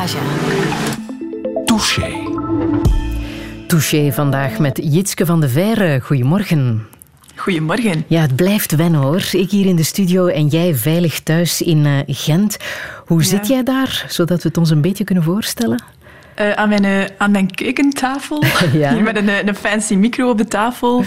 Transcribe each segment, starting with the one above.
Reportage. Touché. Touché vandaag met Jitske van de Veire. Goedemorgen. Goedemorgen. Ja, het blijft wennen hoor. Ik hier in de studio en jij veilig thuis in uh, Gent. Hoe zit jij daar, zodat we het ons een beetje kunnen voorstellen? Uh, aan, mijn, uh, aan mijn keukentafel. ja. Hier met een, een fancy micro op de tafel.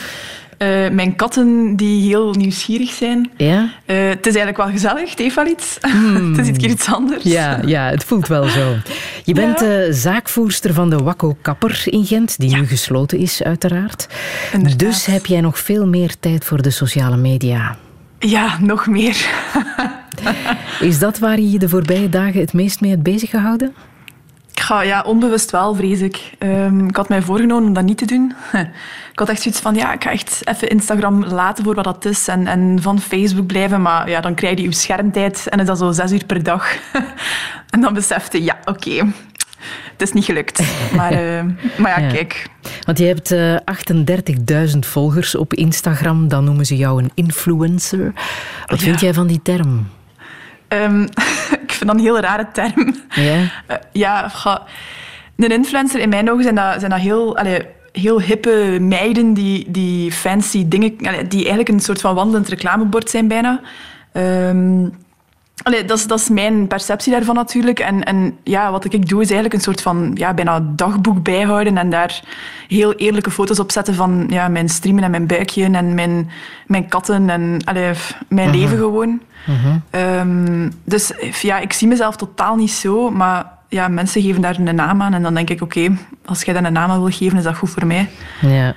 Uh, mijn katten die heel nieuwsgierig zijn. Ja? Uh, het is eigenlijk wel gezellig, het heeft wel iets. Mm. het is iets keer iets anders. Ja, ja, het voelt wel zo. Je bent ja. uh, zaakvoerster van de Wakko Kapper in Gent, die ja. nu gesloten is uiteraard. Inderdaad. Dus heb jij nog veel meer tijd voor de sociale media. Ja, nog meer. is dat waar je je de voorbije dagen het meest mee hebt bezig gehouden? Ja, ja, onbewust wel, vrees ik. Um, ik had mij voorgenomen om dat niet te doen. Ik had echt zoiets van, ja, ik ga echt even Instagram laten voor wat dat is en, en van Facebook blijven. Maar ja, dan krijg je je schermtijd en is dat zo zes uur per dag. en dan besefte ja, oké, okay, het is niet gelukt. Maar, uh, maar ja, ja, kijk. Want je hebt uh, 38.000 volgers op Instagram. Dan noemen ze jou een influencer. Wat ja. vind jij van die term? Um, ik vind dat een heel rare term. Ja? Uh, ja, ga, een influencer, in mijn ogen zijn dat, zijn dat heel... Allee, heel hippe meiden die, die fancy dingen... Die eigenlijk een soort van wandelend reclamebord zijn bijna. Um, allee, dat, is, dat is mijn perceptie daarvan natuurlijk. En, en ja, wat ik doe is eigenlijk een soort van ja, bijna dagboek bijhouden en daar heel eerlijke foto's op zetten van ja, mijn streamen en mijn buikje en mijn, mijn katten en allee, mijn uh -huh. leven gewoon. Uh -huh. um, dus ja, ik zie mezelf totaal niet zo, maar ja, mensen geven daar een naam aan. En dan denk ik, oké, okay, als jij daar een naam aan wil geven, is dat goed voor mij. Ja.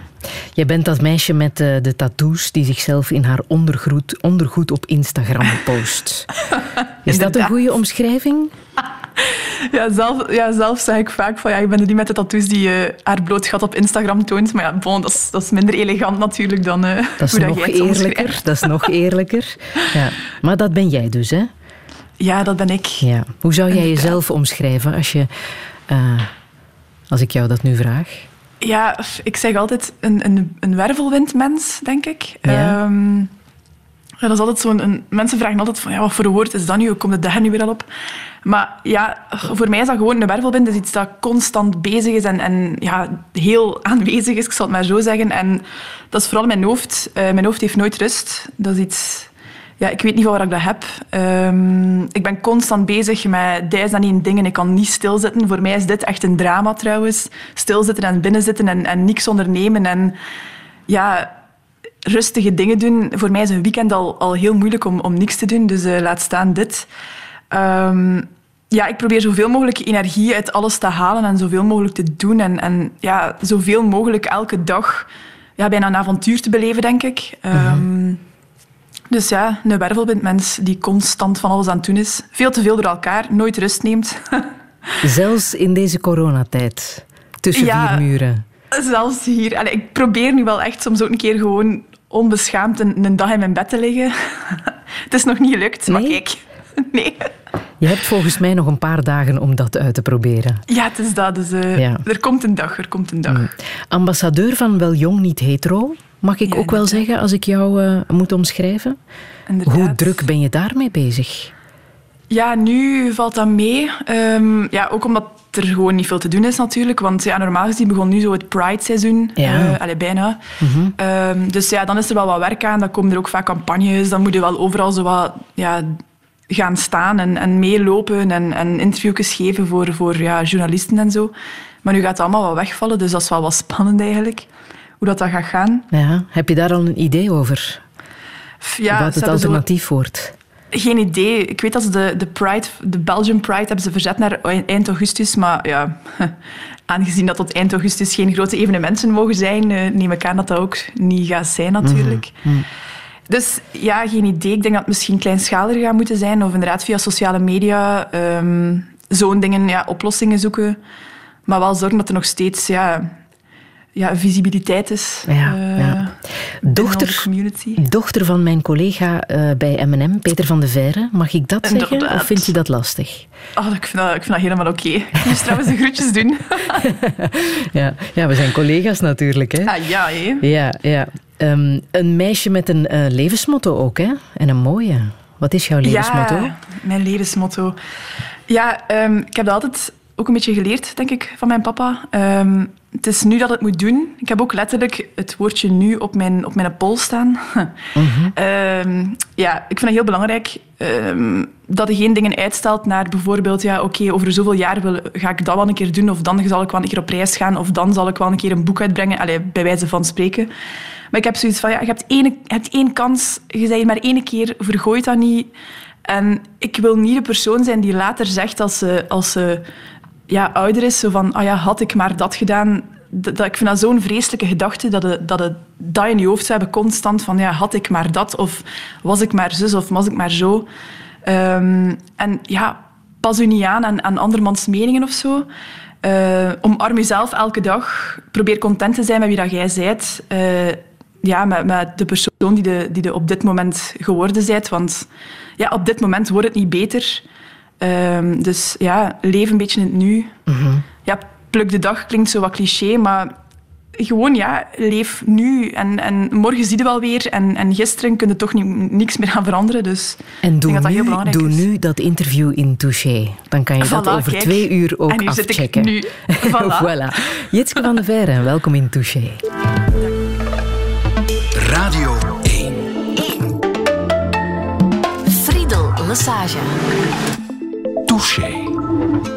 Jij bent dat meisje met uh, de tattoos die zichzelf in haar ondergoed, ondergoed op Instagram post. is dat een goede omschrijving? Ja zelf, ja, zelf zeg ik vaak van ja, ik ben die met de tattoos die uh, haar bloot gat op Instagram toont. Maar ja, bon, dat, is, dat is minder elegant natuurlijk dan uh, dat is hoe nog dat eerlijker. Dat is nog eerlijker. Ja. Maar dat ben jij dus, hè? Ja, dat ben ik. Ja. Hoe zou jij jezelf omschrijven als, je, uh, als ik jou dat nu vraag? Ja, ik zeg altijd een, een, een wervelwindmens, denk ik. Ja. Um, ja, dat is altijd zo'n... Mensen vragen altijd van, ja, wat voor een woord is dat nu? Hoe komt het daar nu weer al op? Maar ja, voor mij is dat gewoon een wervelwind. Dat is iets dat constant bezig is en, en ja, heel aanwezig is, ik zal het maar zo zeggen. En dat is vooral mijn hoofd. Uh, mijn hoofd heeft nooit rust. Dat is iets... Ja, ik weet niet van waar ik dat heb. Um, ik ben constant bezig met duizend en één dingen. Ik kan niet stilzitten. Voor mij is dit echt een drama trouwens. Stilzitten en binnenzitten en, en niks ondernemen. En ja, rustige dingen doen. Voor mij is een weekend al, al heel moeilijk om, om niks te doen. Dus uh, laat staan dit. Um, ja, ik probeer zoveel mogelijk energie uit alles te halen en zoveel mogelijk te doen. En, en ja, zoveel mogelijk elke dag ja, bijna een avontuur te beleven, denk ik. Um, mm-hmm. Dus ja, een wervelwindmens die constant van alles aan het doen is. Veel te veel door elkaar, nooit rust neemt. Zelfs in deze coronatijd, tussen ja, vier muren. Zelfs hier. Allee, ik probeer nu wel echt soms ook een keer gewoon onbeschaamd een, een dag in mijn bed te liggen. Het is nog niet gelukt, maar Nee? kijk. Nee. Je hebt volgens mij nog een paar dagen om dat uit te proberen. Ja, het is dat. Dus, uh, Ja. Er komt een dag, er komt een dag. Mm. Ambassadeur van Wel Jong Niet Hetero, mag ik Ja, ook wel zeggen als ik jou uh, moet omschrijven. Inderdaad. Hoe druk ben je daarmee bezig? Ja, nu valt dat mee. Um, ja, ook omdat er gewoon niet veel te doen is natuurlijk. Want ja, normaal gezien begon nu zo het Pride-seizoen. Ja. Uh, allee, bijna. Mhm. Um, dus ja, dan is er wel wat werk aan. Dan komen er ook vaak campagnes. Dan moet je wel overal zo wat ja, gaan staan en, en meelopen en, en interviewjes geven voor, voor ja, journalisten en zo. Maar nu gaat het allemaal wat wegvallen, dus dat is wel wat spannend eigenlijk. Hoe dat, dat gaat gaan. Ja, heb je daar al een idee over? Ja, wat het zo- alternatief wordt? Geen idee. Ik weet dat ze de, de Pride, de Belgian Pride hebben ze verzet naar eind augustus. Maar ja, aangezien dat tot eind augustus geen grote evenementen mogen zijn, eh, neem ik aan dat dat ook niet gaat zijn natuurlijk. Mhm. Dus ja, geen idee. Ik denk dat het misschien kleinschaliger gaat moeten zijn. Of inderdaad via sociale media ehm, zo'n dingen, ja, oplossingen zoeken. Maar wel zorgen dat er nog steeds ja, ja, visibiliteit is. Ja, eh, ja. Dochter, community. dochter van mijn collega eh, bij M&M, Peter van de Veire. Mag ik dat zeggen Inderdaad. of vind je dat lastig? Oh, ik, vind dat, ik vind dat helemaal oké. Ik moest trouwens de groetjes doen. Ja, ja we zijn collega's natuurlijk. Hè? Ah ja, hé. Ja, ja. Ehm, een meisje met een eh, levensmotto ook, hè? En een mooie. Wat is jouw levensmotto? Ja, mijn levensmotto. Ja, ehm, ik heb dat altijd ook een beetje geleerd, denk ik, van mijn papa. Ehm, het is nu dat het moet doen. Ik heb ook letterlijk het woordje nu op mijn, op mijn pols staan. Ehm, ja, ik vind het heel belangrijk ehm, dat je geen dingen uitstelt naar bijvoorbeeld, ja, oké, over zoveel jaar wil, ga ik dat wel een keer doen, of dan zal ik wel een keer op reis gaan, of dan zal ik wel een keer een boek uitbrengen, Allee, bij wijze van spreken. Maar ik heb zoiets van, ja, je hebt één, hebt één kans, je zei maar één keer, vergooit dat niet. En ik wil niet de persoon zijn die later zegt als ze, als ze ja, ouder is, zo van, ah ja, had ik maar dat gedaan. Dat, ik vind dat zo'n vreselijke gedachte, dat, het, dat, dat in je hoofd hebben constant van, ja, had ik maar dat, of was ik maar zus, of was ik maar zo. Ehm, en ja, pas u niet aan aan, andermans meningen of zo. Uh, omarm jezelf elke dag. Probeer content te zijn met wie dat jij bent. Uh, ja, met, met de persoon die je die de op dit moment geworden bent. Want ja, op dit moment wordt het niet beter. Um, dus ja, leef een beetje in het nu. Mm Ja, pluk de dag klinkt zo wat cliché, maar gewoon ja, leef nu. En, en morgen zie je wel weer. En, en gisteren kun je toch niet, niks meer gaan veranderen. Dus en doe, dat nu, dat heel belangrijk doe nu dat interview in Touché. Dan kan je dat over twee uur ook en nu afchecken. Zit ik nu. Voilà. voilà. Jitske van de Verre, welkom in Touché. Radio 1. 1. Friedel Lassage. Touché.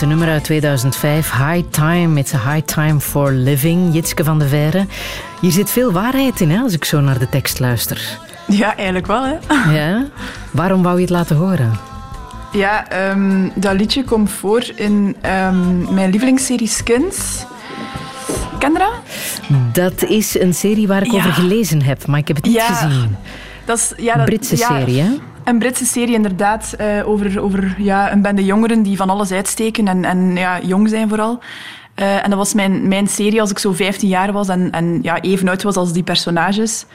Met nummer uit 2005, High Time. It's a high time for living. Jitske van de Veire. Hier zit veel waarheid in, hè, als ik zo naar de tekst luister. Ja, eigenlijk wel. Hè. Ja? Waarom wou je het laten horen? Ja, ehm, dat liedje komt voor in ehm, mijn lievelingsserie Skins. Ken je dat? Dat is een serie waar ik Ja. over gelezen heb, maar ik heb het niet Ja. gezien. Dat is, ja, dat, Britse serie, hè? Een Britse serie, inderdaad, eh, over, over ja, een bende jongeren die van alles uitsteken en, en ja, jong zijn vooral. Eh, en dat was mijn, mijn serie als ik zo 15 jaar was en, en ja, even oud was als die personages.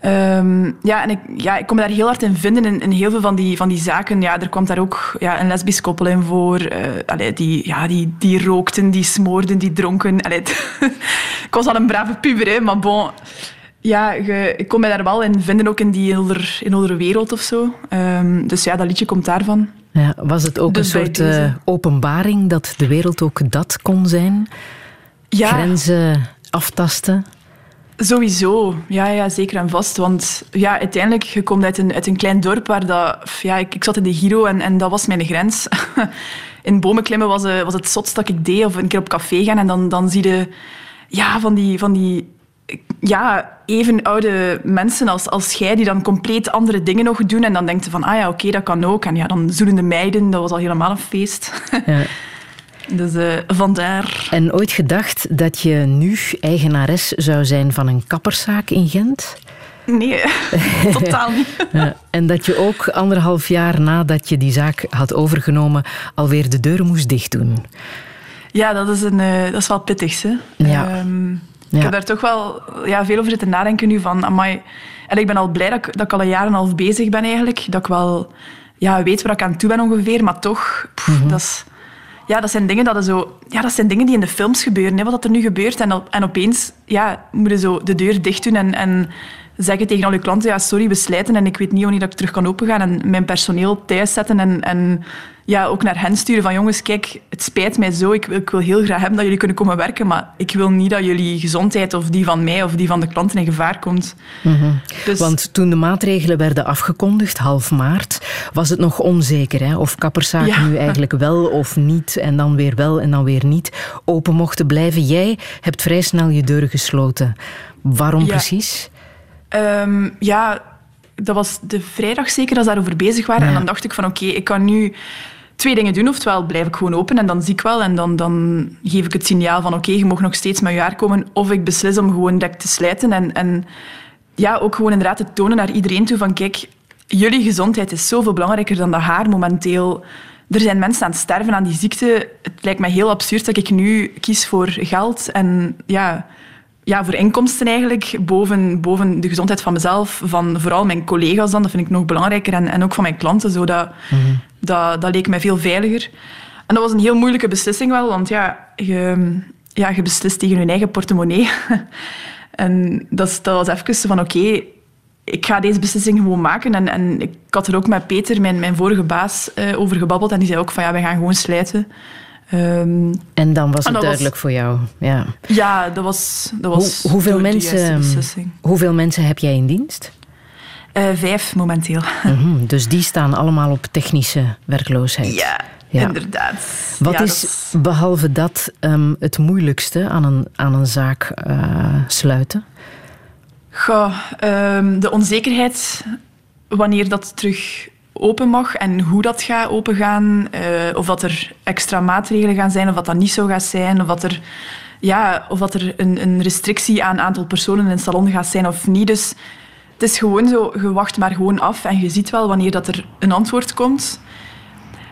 Ehm, ja, en ik, ja, ik kon me daar heel hard in vinden, in, heel veel van die, van die zaken. Ja, er kwam daar ook ja, een lesbisch koppel in voor. eh, allee, die, ja, die, die rookten, die smoorden, die dronken. Allee, ik was al een brave puber, maar bon... Ja, je- ik kon me daar wel in vinden, ook in die hele, hele wereld of zo. Ehm, dus ja, dat liedje komt daarvan. Ja, was het ook Dus een soort eh, openbaring dat de wereld ook dat kon zijn? Ja, Grenzen aftasten? sowieso. Ja, ja, zeker en vast. Want ja, uiteindelijk, je komt uit een, uit een klein dorp waar dat... Ja, ik, ik zat in de Giro en, en dat was mijn grens. in bomen klimmen was, eh, was het zotst dat ik deed. Of een keer op café gaan en dan, dan zie je ja, van die... Van die ja, even oude mensen als, als jij, die dan compleet andere dingen nog doen. En dan denkt van, ah ja, oké, dat kan ook. En ja, dan zoelende meiden, dat was al helemaal een feest. Ja. dus eh, vandaar. En ooit gedacht dat je nu eigenares zou zijn van een kapperszaak in Gent? Nee, totaal niet. Ja, en dat je ook anderhalf jaar nadat je die zaak had overgenomen alweer de deur moest dichtdoen. Ja, dat is, een, eh, dat is wel pittig. Hè? Ja. Ehm, Ja. Ik heb daar toch wel ja, veel over zitten nadenken nu. Van, amai. En ik ben al blij dat ik, dat ik al een jaar en een half bezig ben eigenlijk. Dat ik wel ja, weet waar ik aan toe ben ongeveer. Maar toch, pff, Mhm. dat, is, ja, dat zijn dingen dat zo... Ja, dat zijn dingen die in de films gebeuren. Hè, wat dat er nu gebeurt. En, en opeens ja, moet je zo de deur dicht doen en... en zeggen tegen al je klanten, ja, sorry, we slijten en ik weet niet wanneer dat ik terug kan opengaan en mijn personeel thuis zetten en, en ja, ook naar hen sturen van jongens, kijk, het spijt mij zo, ik, ik wil heel graag hebben dat jullie kunnen komen werken, maar ik wil niet dat jullie gezondheid of die van mij of die van de klanten in gevaar komt. Dus, Want toen de maatregelen werden afgekondigd, half maart, was het nog onzeker hè? of kapperszaken Ja. nu eigenlijk wel of niet en dan weer wel en dan weer niet open mochten blijven. Jij hebt vrij snel je deuren gesloten. Waarom Ja. precies? Ehm, ja, dat was de vrijdag zeker dat ze daarover bezig waren. Ja. En dan dacht ik van oké, ik kan nu twee dingen doen. Oftewel blijf ik gewoon open en dan zie ik wel. En dan, dan geef ik het signaal van oké, je mag nog steeds met je haar komen. Of ik beslis om gewoon direct te slijten. En, en ja, ook gewoon inderdaad te tonen naar iedereen toe van kijk, jullie gezondheid is zoveel belangrijker dan dat haar momenteel. Er zijn mensen aan het sterven aan die ziekte. Het lijkt mij heel absurd dat ik nu kies voor geld en ja, ja, voor inkomsten eigenlijk, boven, boven de gezondheid van mezelf, van vooral mijn collega's dan, dat vind ik nog belangrijker, en, en ook van mijn klanten, zo, dat, dat, dat leek mij veel veiliger. En dat was een heel moeilijke beslissing wel, want ja, je, ja, je beslist tegen je eigen portemonnee. en dat, was even van, oké, ik ga deze beslissing gewoon maken. En, en ik had er ook met Peter, mijn, mijn vorige baas, eh, over gebabbeld, en die zei ook van, ja, wij gaan gewoon slijten. Ehm, En dan was het was- duidelijk voor jou. Ja. ja, dat was, dat was Hoe, hoeveel, mensen, hoeveel mensen heb jij in dienst? Eh, vijf momenteel. Mhm, dus die staan allemaal op technische werkloosheid. Ja, Ja. inderdaad. Wat Ja, is, behalve dat ehm, het moeilijkste aan een, aan een zaak eh, sluiten? Goh, ehm, de onzekerheid wanneer dat terug open mag en hoe dat gaat opengaan. eh of dat er extra maatregelen gaan zijn, of dat dat niet zo gaat zijn. Of dat er, ja, of dat er een, een restrictie aan aantal personen in het salon gaat zijn of niet. Dus het is gewoon zo, je wacht maar gewoon af en je ziet wel wanneer dat er een antwoord komt.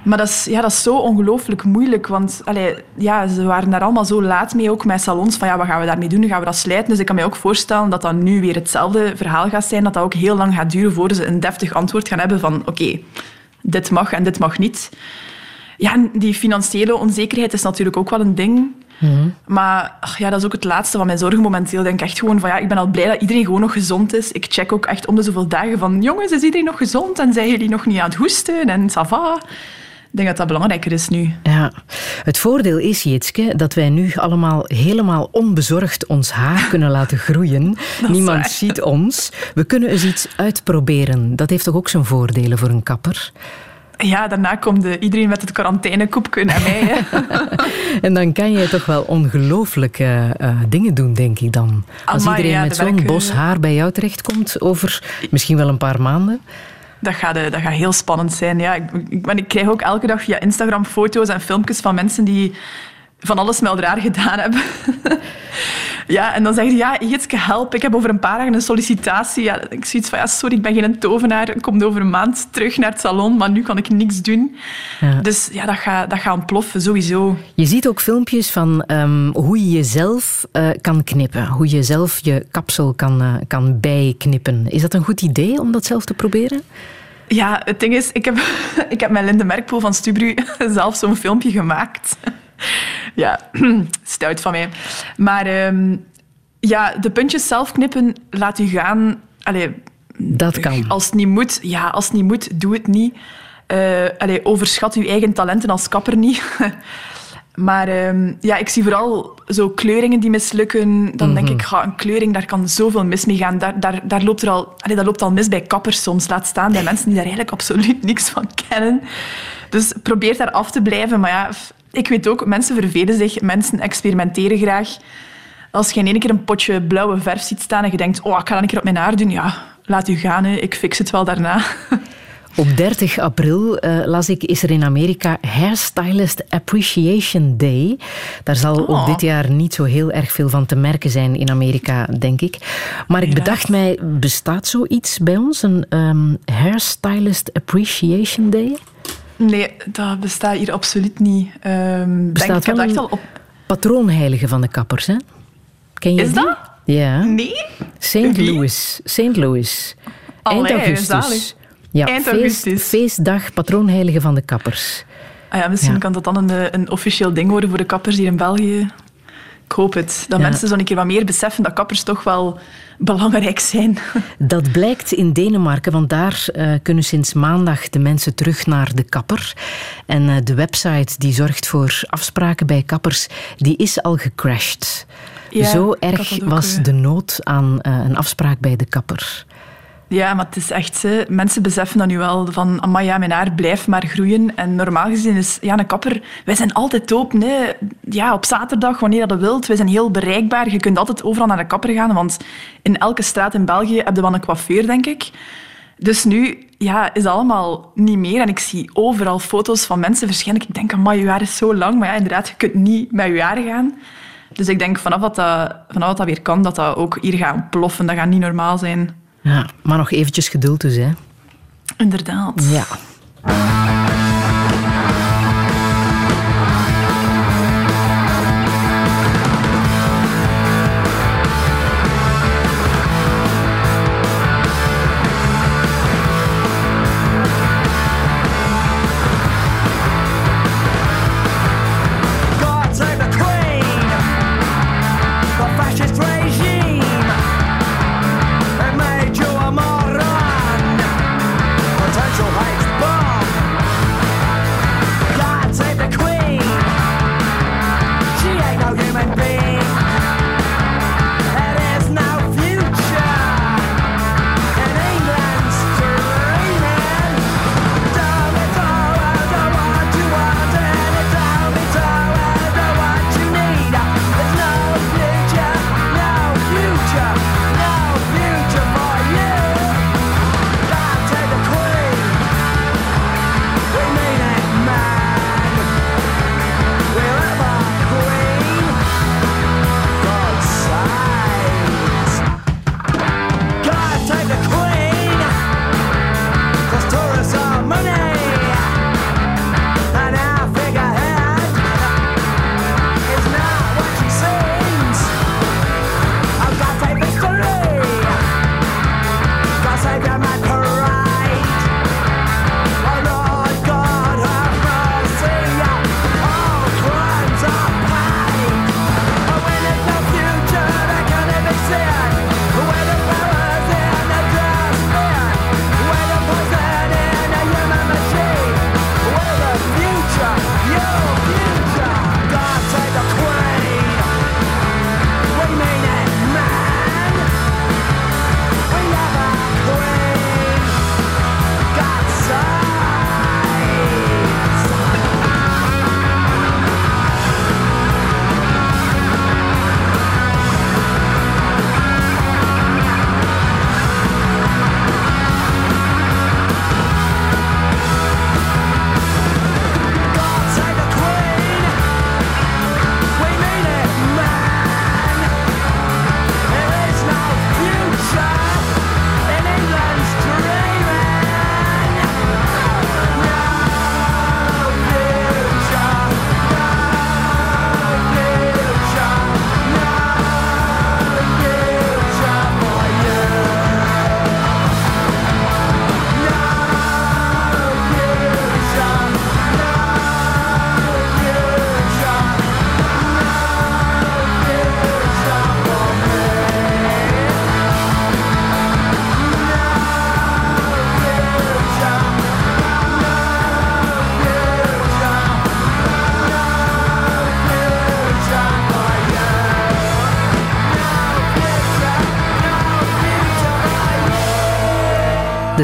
Maar dat is, ja, dat is zo ongelooflijk moeilijk, want allee, ja, ze waren daar allemaal zo laat mee, ook met salons, van ja, wat gaan we daarmee doen? Gaan we dat slijten? Dus ik kan me ook voorstellen dat dat nu weer hetzelfde verhaal gaat zijn, dat dat ook heel lang gaat duren voor ze een deftig antwoord gaan hebben van oké, dit mag en dit mag niet. Ja, die financiële onzekerheid is natuurlijk ook wel een ding. Maar ach, ja, dat is ook het laatste van mijn zorgen momenteel. Ik denk echt gewoon van ja, ik ben al blij dat iedereen gewoon nog gezond is. Ik check ook echt om de zoveel dagen van jongens, is iedereen nog gezond? En zijn jullie nog niet aan het hoesten? En ça va? Ik denk dat dat belangrijker is nu. Ja, het voordeel is, Jitske, dat wij nu allemaal helemaal onbezorgd ons haar kunnen laten groeien. Niemand waar. ziet ons. We kunnen eens iets uitproberen. Dat heeft toch ook zijn voordelen voor een kapper? Ja, daarna komt de, iedereen met het quarantainekoepje naar mij. En dan kan jij toch wel ongelooflijke eh, dingen doen, denk ik dan. Als Amai, iedereen ja, met zo'n bos haar bij jou terechtkomt over misschien wel een paar maanden. Dat gaat, eh, dat gaat heel spannend zijn. Ja, ik, ik, ik krijg ook elke dag via Instagram foto's en filmpjes van mensen die van alles met elkaar gedaan hebben. ja, en dan zeggen ze, ja, Jitske, help. Ik heb over een paar dagen een sollicitatie. Ja, ik zoiets van, ja, sorry, ik ben geen tovenaar. Ik kom over een maand terug naar het salon, maar nu kan ik niks doen. Ja. Dus ja, dat gaat, dat gaat ontploffen, sowieso. Je ziet ook filmpjes van ehm, hoe je jezelf eh, kan knippen. Hoe je zelf je kapsel kan, eh, kan bijknippen. Is dat een goed idee om dat zelf te proberen? Ja, het ding is, ik heb, ik heb met Linde Merkpoel van Stubru zelf zo'n filmpje gemaakt. ja, stout van mij. Maar ehm, ja, de puntjes zelf knippen, laat u gaan. Allee, Dat kan. als het niet moet, ja, als het niet moet, doe het niet. Eh allee, overschat uw eigen talenten als kapper niet. Maar ehm, ja, ik zie vooral zo kleuringen die mislukken. Dan denk ik, ga, een kleuring, daar kan zoveel mis mee gaan. Daar, daar, daar, loopt er al, allee, dat loopt al mis bij kappers soms. Laat staan bij mensen die daar eigenlijk absoluut niks van kennen. Dus probeer daar af te blijven. Maar ja, ik weet ook, mensen vervelen zich. Mensen experimenteren graag. Als je in één keer een potje blauwe verf ziet staan en je denkt, oh, ik ga dat een keer op mijn haar doen. Ja, laat u gaan. Hè. Ik fix het wel daarna. Op 30 april, eh, las ik, is er in Amerika Hairstylist Appreciation Day. Daar zal Oh. ook dit jaar niet zo heel erg veel van te merken zijn in Amerika, denk ik. Maar ik bedacht mij, bestaat zoiets bij ons? Een ehm, Hairstylist Appreciation Day? Nee, dat bestaat hier absoluut niet. Ehm, Bestaat denk, ik heb al op... Patroonheilige van de kappers, hè? Ken je Is die? dat? Ja. Nee? St. Louis. St. Louis. Eind augustus. Ja, Eind feest- augustus. feestdag patroonheilige van de kappers. Ah ja, misschien Ja. kan dat dan een, eh, een officieel ding worden voor de kappers hier in België. Ik hoop het. Dat Ja. mensen zo een keer wat meer beseffen dat kappers toch wel belangrijk zijn. Dat blijkt in Denemarken, want daar eh, kunnen sinds maandag de mensen terug naar de kapper. En eh, de website die zorgt voor afspraken bij kappers, die is al gecrashed. Ja, Zo erg was eh. de nood aan een afspraak bij de kapper. Ja, maar het is echt... Hè, mensen beseffen dat nu wel. Van, amai, ja, mijn haar blijft maar groeien. En normaal gezien is ja, een kapper... Wij zijn altijd open. Hè. Ja, op zaterdag, wanneer dat je wilt. Wij zijn heel bereikbaar. Je kunt altijd overal naar de kapper gaan. Want in elke straat in België heb je wel een coiffeur, denk ik. Dus nu ja, is dat allemaal niet meer. En ik zie overal foto's van mensen verschijnen. Ik denk, amai, je haar is zo lang. Maar ja, inderdaad, je kunt niet met je haar gaan. Dus ik denk, vanaf dat dat, vanaf dat, weer kan, dat dat ook hier gaat ontploffen. Dat gaat niet normaal zijn. Ja, maar nog eventjes geduld dus, hè. Inderdaad. Ja.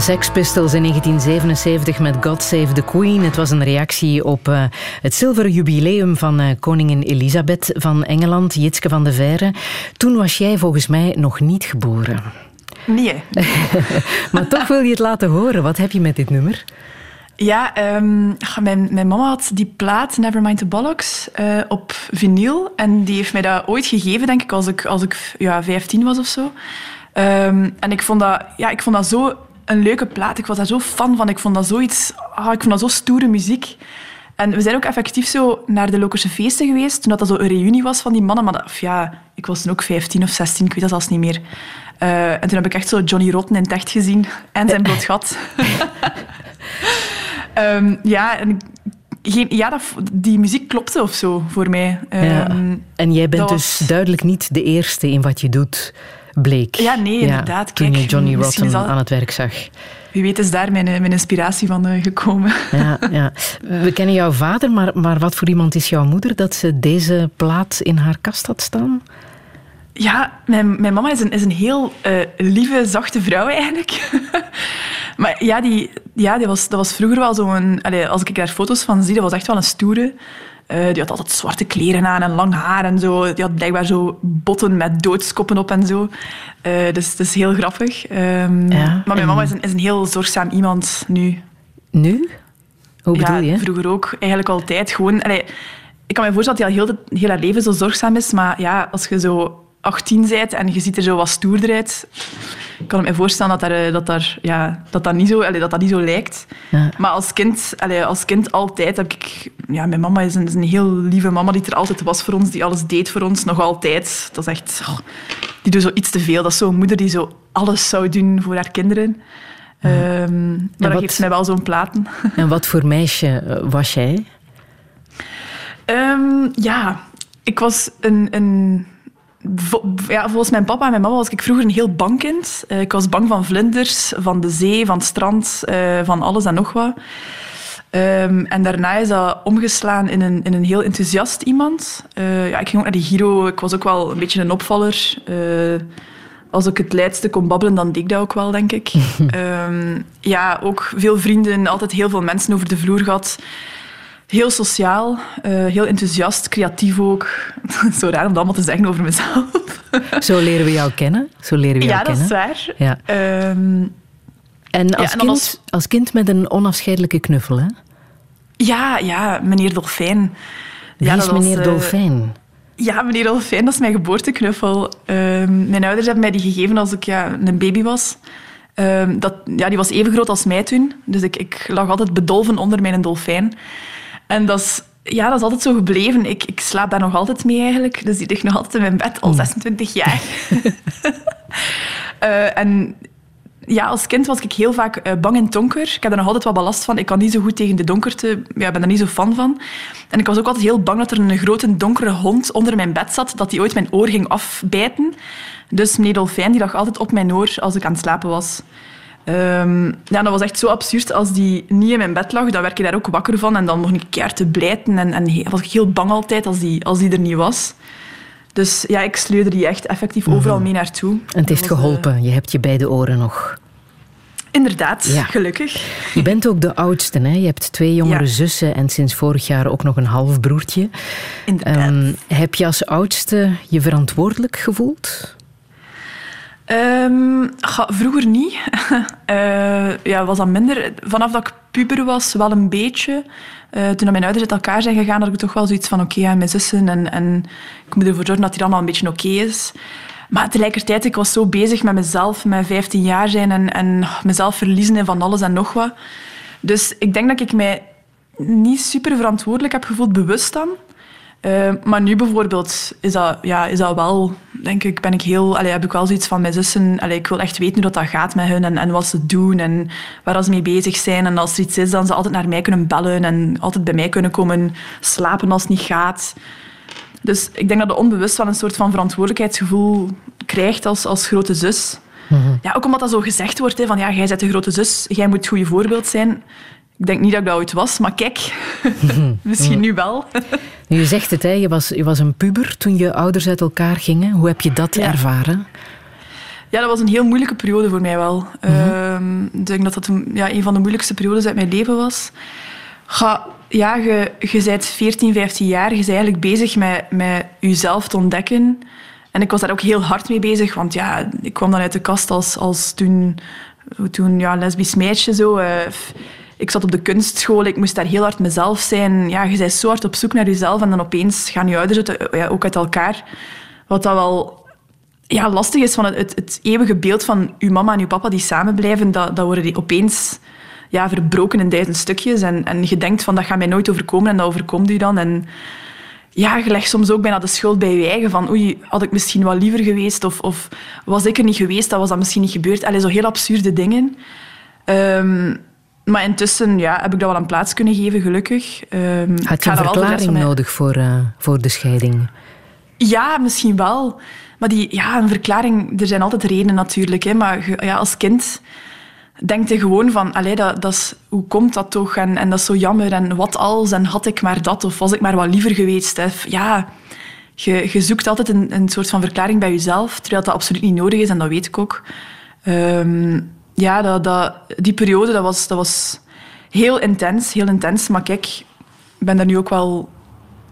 Sex Pistols in 1977 met God Save the Queen. Het was een reactie op uh, het zilveren jubileum van uh, koningin Elisabeth van Engeland, Jitske van de Verre. Toen was jij volgens mij nog niet geboren. Nee. maar toch wil je het laten horen. Wat heb je met dit nummer? Ja, um, mijn, mijn mama had die plaat Nevermind the Bollocks uh, op vinyl. En die heeft mij dat ooit gegeven, denk ik, als ik, als ik ja, 15 was of zo. Um, en ik vond, dat, ja, ik vond dat zo een leuke plaat. Ik was daar zo fan van. Ik vond dat zoiets... Ah, ik vond dat zo stoere muziek. En we zijn ook effectief zo naar de Lokerse feesten geweest, toen dat zo een reunie was van die mannen. Maar dat, of ja, ik was toen ook 15 of 16, ik weet dat zelfs niet meer. Uh, en toen heb ik echt zo Johnny Rotten in het echt gezien. En zijn bloot gat. um, ja, en geen, ja dat, die muziek klopte of zo voor mij. Um, ja. En jij bent dus was... duidelijk niet de eerste in wat je doet bleek. Ja, nee, inderdaad. Kijk, toen je Johnny Rotten al... aan het werk zag. Wie weet is daar mijn, mijn inspiratie van uh, gekomen. Ja, ja. We kennen jouw vader, maar, maar wat voor iemand is jouw moeder dat ze deze plaat in haar kast had staan? Ja, mijn, mijn mama is een, is een heel uh, lieve, zachte vrouw eigenlijk. maar ja, die, ja die was, dat was vroeger wel zo'n... Als ik daar foto's van zie, dat was echt wel een stoere. Uh, die had altijd zwarte kleren aan en lang haar en zo. Die had blijkbaar zo botten met doodskoppen op en zo. Uh, dus het is heel grappig. Um, ja, maar mijn mama is een, is een heel zorgzaam iemand nu. Nu? Hoe bedoel ja, je? vroeger ook. Eigenlijk altijd. Gewoon... Allee, ik kan me voorstellen dat hij al heel, heel haar leven zo zorgzaam is. Maar ja, als je zo 18 bent en je ziet er zo wat stoerder uit. Ik kan me voorstellen dat, daar, dat, daar, ja, dat, dat, niet, zo, allee, dat, dat niet zo lijkt. Ja. Maar als kind, allee, als kind altijd heb ik... Ja, mijn mama is een, is een, heel lieve mama die er altijd was voor ons, die alles deed voor ons, nog altijd. Dat is echt... Oh, die doet zo iets te veel. Dat is zo'n moeder die zo alles zou doen voor haar kinderen. Ja. Um, maar dan wat, geeft mij wel zo'n platen. En wat voor meisje was jij? Um, ja, ik was een... een ja, volgens mijn papa en mijn mama was ik vroeger een heel bang kind. Uh, ik was bang van vlinders, van de zee, van het strand, uh, van alles en nog wat. Um, en daarna is dat omgeslaan in een, in een heel enthousiast iemand. Uh, ja, ik ging ook naar de Giro. Ik was ook wel een beetje een opvaller. als ik het leidste kon babbelen, dan deed ik dat ook wel, denk ik. um, ja, ook veel vrienden, altijd heel veel mensen over de vloer gehad. Heel sociaal, uh, heel enthousiast, creatief ook. Zo raar om dat allemaal te zeggen over mezelf. Zo leren we jou kennen. Zo leren we ja, jou dat kennen. is waar. Ja. Um, en, als, ja, en kind, als... als... kind met een onafscheidelijke knuffel, hè? Ja, ja, meneer Dolfijn. Wie ja, is meneer was, Dolfijn? Ja, meneer Dolfijn, dat is mijn geboorteknuffel. Uh, mijn ouders hebben mij die gegeven als ik ja, een baby was. Uh, dat, ja, die was even groot als mij toen. Dus ik, ik lag altijd bedolven onder mijn dolfijn. En dat is, ja, dat is altijd zo gebleven. Ik, ik slaap daar nog altijd mee eigenlijk. Dus die ligt nog altijd in mijn bed, al 26 jaar. uh, en ja, als kind was ik heel vaak uh, bang in het donker. Ik heb er nog altijd wat belast van. Ik kan niet zo goed tegen de donkerte. Ja, ik ben er niet zo fan van. En ik was ook altijd heel bang dat er een grote donkere hond onder mijn bed zat, dat die ooit mijn oor ging afbijten. Dus meneer Dolfijn die lag altijd op mijn oor als ik aan het slapen was. Um, ja, dat was echt zo absurd. Als die niet in mijn bed lag, dan werd ik daar ook wakker van. En dan mocht ik keer te blijten. En, en was ik heel bang altijd als die, als die er niet was. Dus ja, ik sleurde die echt effectief overal mee naartoe. En het heeft was, geholpen. Uh... Je hebt je beide oren nog. Inderdaad, ja. gelukkig. Je bent ook de oudste. Hè? Je hebt twee jongere ja. zussen en sinds vorig jaar ook nog een halfbroertje. Inderdaad. Um, heb je als oudste je verantwoordelijk gevoeld? Ga, vroeger niet. uh, ja, was dat minder. Vanaf dat ik puber was, wel een beetje. Uh, toen mijn ouders uit elkaar zijn gegaan, had ik toch wel zoiets van oké, okay, mijn zussen en, en ik moet ervoor zorgen dat het allemaal een beetje oké is. Maar tegelijkertijd, ik was zo bezig met mezelf, met 15 jaar zijn en, en mezelf verliezen in van alles en nog wat. Dus ik denk dat ik mij niet super verantwoordelijk heb gevoeld, bewust dan. Uh, maar nu bijvoorbeeld is dat, ja, is dat wel, denk ik, ben ik heel, allee, heb ik wel zoiets van mijn zussen. Allee, ik wil echt weten hoe dat, dat gaat met hun en, en wat ze doen en waar ze mee bezig zijn. En als er iets is, dan ze altijd naar mij kunnen bellen en altijd bij mij kunnen komen slapen als het niet gaat. Dus ik denk dat je onbewust wel een soort van verantwoordelijkheidsgevoel krijgt als, als grote zus. Mm -hmm. Ja, ook omdat dat zo gezegd wordt, hè, van ja, jij bent de grote zus, jij moet het goede voorbeeld zijn. Ik denk niet dat ik dat ooit was, maar kijk, misschien nu wel. je zegt het, hè, je, was, je was een puber toen je ouders uit elkaar gingen. Hoe heb je dat ja. ervaren? Ja, dat was een heel moeilijke periode voor mij wel. Ehm, ik denk dat dat een, ja, een van de moeilijkste periodes uit mijn leven was. Ga, ja, je, je bent 14, 15 jaar. Je bent eigenlijk bezig met, met jezelf te ontdekken. En ik was daar ook heel hard mee bezig. Want ja, ik kwam dan uit de kast als, als toen, toen ja, lesbisch meisje. Zo. eh, ik zat op de kunstschool. Ik moest daar heel hard mezelf zijn. Ja, je bent zo hard op zoek naar jezelf. En dan opeens gaan je ouders uit, ja, ook uit elkaar. Wat dat wel ja, lastig is van het, het, eeuwige beeld van uw mama en uw papa die samen blijven, dat, dat worden die opeens ja, verbroken in duizend stukjes. En, en je denkt van dat gaat mij nooit overkomen en dat overkomt u dan. En ja, je legt soms ook bijna de schuld bij je eigen van oei, had ik misschien wat liever geweest of, of was ik er niet geweest, dat was dat misschien niet gebeurd. Allee, zo heel absurde dingen. Ehm, maar intussen ja, heb ik dat wel een plaats kunnen geven, gelukkig. Ehm, Had je een verklaring nodig voor, eh, voor de scheiding? Ja, misschien wel. Maar die, ja, een verklaring, er zijn altijd redenen natuurlijk. Hè, maar ja, als kind denk je gewoon van, allee, dat, dat is, hoe komt dat toch? En, en dat is zo jammer. En wat als? En had ik maar dat? Of was ik maar wat liever geweest? Hè? Ja, je, je zoekt altijd een, een soort van verklaring bij jezelf, terwijl dat absoluut niet nodig is. En dat weet ik ook. Ehm, ja, dat, dat, die periode, dat was, dat was heel intens. Heel intens. Maar kijk, ik ben daar nu ook wel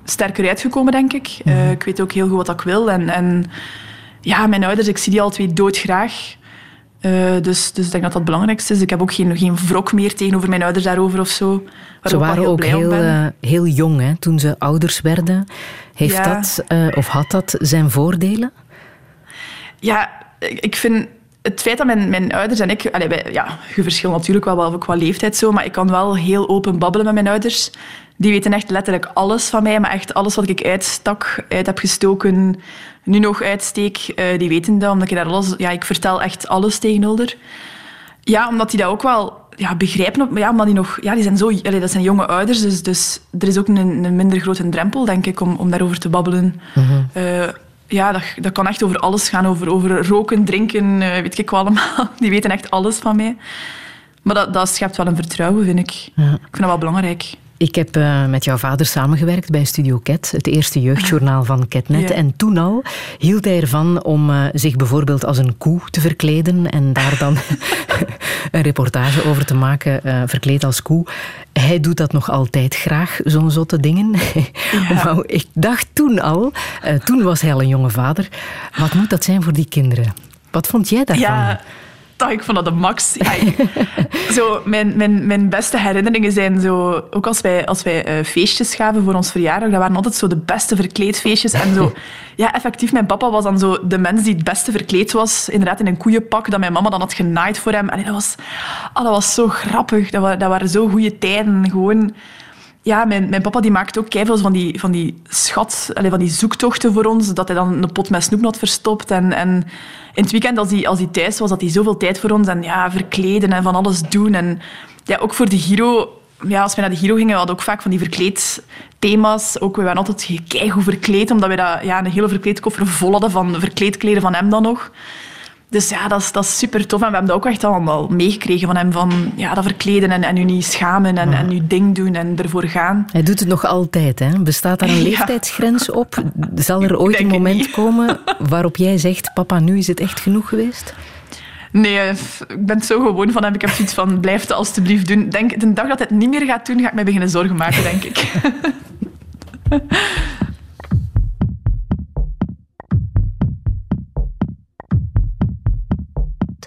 sterker uitgekomen, denk ik. Eh, ik weet ook heel goed wat ik wil. En, en ja, mijn ouders, ik zie die al twee doodgraag. Eh dus, dus ik denk dat dat het belangrijkste is. Ik heb ook geen, geen wrok meer tegenover mijn ouders daarover of zo. Ze waren ook heel, ben. eh, heel jong hè, toen ze ouders werden. Heeft Ja. dat, of had dat zijn voordelen? Ja, ik ik vind het feit dat mijn, mijn ouders en ik... Allee, wij, ja, je verschilt natuurlijk wel, wel qua leeftijd zo, maar ik kan wel heel open babbelen met mijn ouders. Die weten echt letterlijk alles van mij, maar echt alles wat ik uitstak, uit heb gestoken, nu nog uitsteek, eh, die weten dat, omdat ik daar alles... Ja, ik vertel echt alles tegen Hulder. Ja, omdat die dat ook wel ja, begrijpen. op- Ja, omdat die nog... Ja, die zijn zo... Allee, dat zijn jonge ouders, dus, dus er is ook een, een minder grote drempel, denk ik, om, om daarover te babbelen. Eh, ja, dat, dat kan echt over alles gaan. Over, over roken, drinken, eh, weet ik wat allemaal. Die weten echt alles van mij. Maar dat, dat schept wel een vertrouwen, vind ik. Ik vind dat wel belangrijk. Ik heb eh, met jouw vader samengewerkt bij Studio Cat, het eerste jeugdjournaal van Catnet. Ja. En toen al hield hij ervan om eh, zich bijvoorbeeld als een koe te verkleden en daar dan een reportage over te maken, eh, verkleed als koe. Hij doet dat nog altijd graag, zo'n zotte dingen. Maar ik dacht toen al, toen was hij al een jonge vader, wat moet dat zijn voor die kinderen? Wat vond jij daarvan? Ja, dat, ik vond dat de max. Ja, zo, mijn, mijn, mijn beste herinneringen zijn zo... Ook als wij, als wij eh, feestjes gaven voor ons verjaardag, dat waren altijd zo de beste verkleedfeestjes. En zo... Ja, effectief, mijn papa was dan zo de mens die het beste verkleed was. Inderdaad, in een koeienpak dat mijn mama dan had genaaid voor hem. Allee, dat, was, ah, dat was zo grappig. Dat, wa- dat waren zo goede tijden. Gewoon... Ja, mijn, papa die maakte ook keiveel van die, van die schat, van die zoektochten voor ons. Dat hij dan een pot met snoep had verstopt. En, en in het weekend, als hij, als hij thuis was, had hij zoveel tijd voor ons. En ja, verkleden en van alles doen. En ja, ook voor de Giro... Ja, als we naar de Giro gingen, we hadden ook vaak van die verkleedthema's. Ook, we waren altijd keigoed verkleed, omdat we dat, ja, een hele verkleedkoffer vol hadden van verkleedkleden van hem dan nog. Dus ja, dat is, dat is super tof. En we hebben dat ook echt allemaal meegekregen van hem. Van ja, dat verkleden en, en u niet schamen en, en uw ding doen en ervoor gaan. Hij doet het nog altijd. Hè? Bestaat daar een Ja. leeftijdsgrens op? Zal er ooit een moment komen waarop jij zegt: Papa, nu is het echt genoeg geweest? Nee, ik ben het zo gewoon van hem. Ik heb zoiets van, blijf het alstublieft doen. Denk, de dag dat hij het niet meer gaat doen, ga ik mij beginnen zorgen maken, denk ik.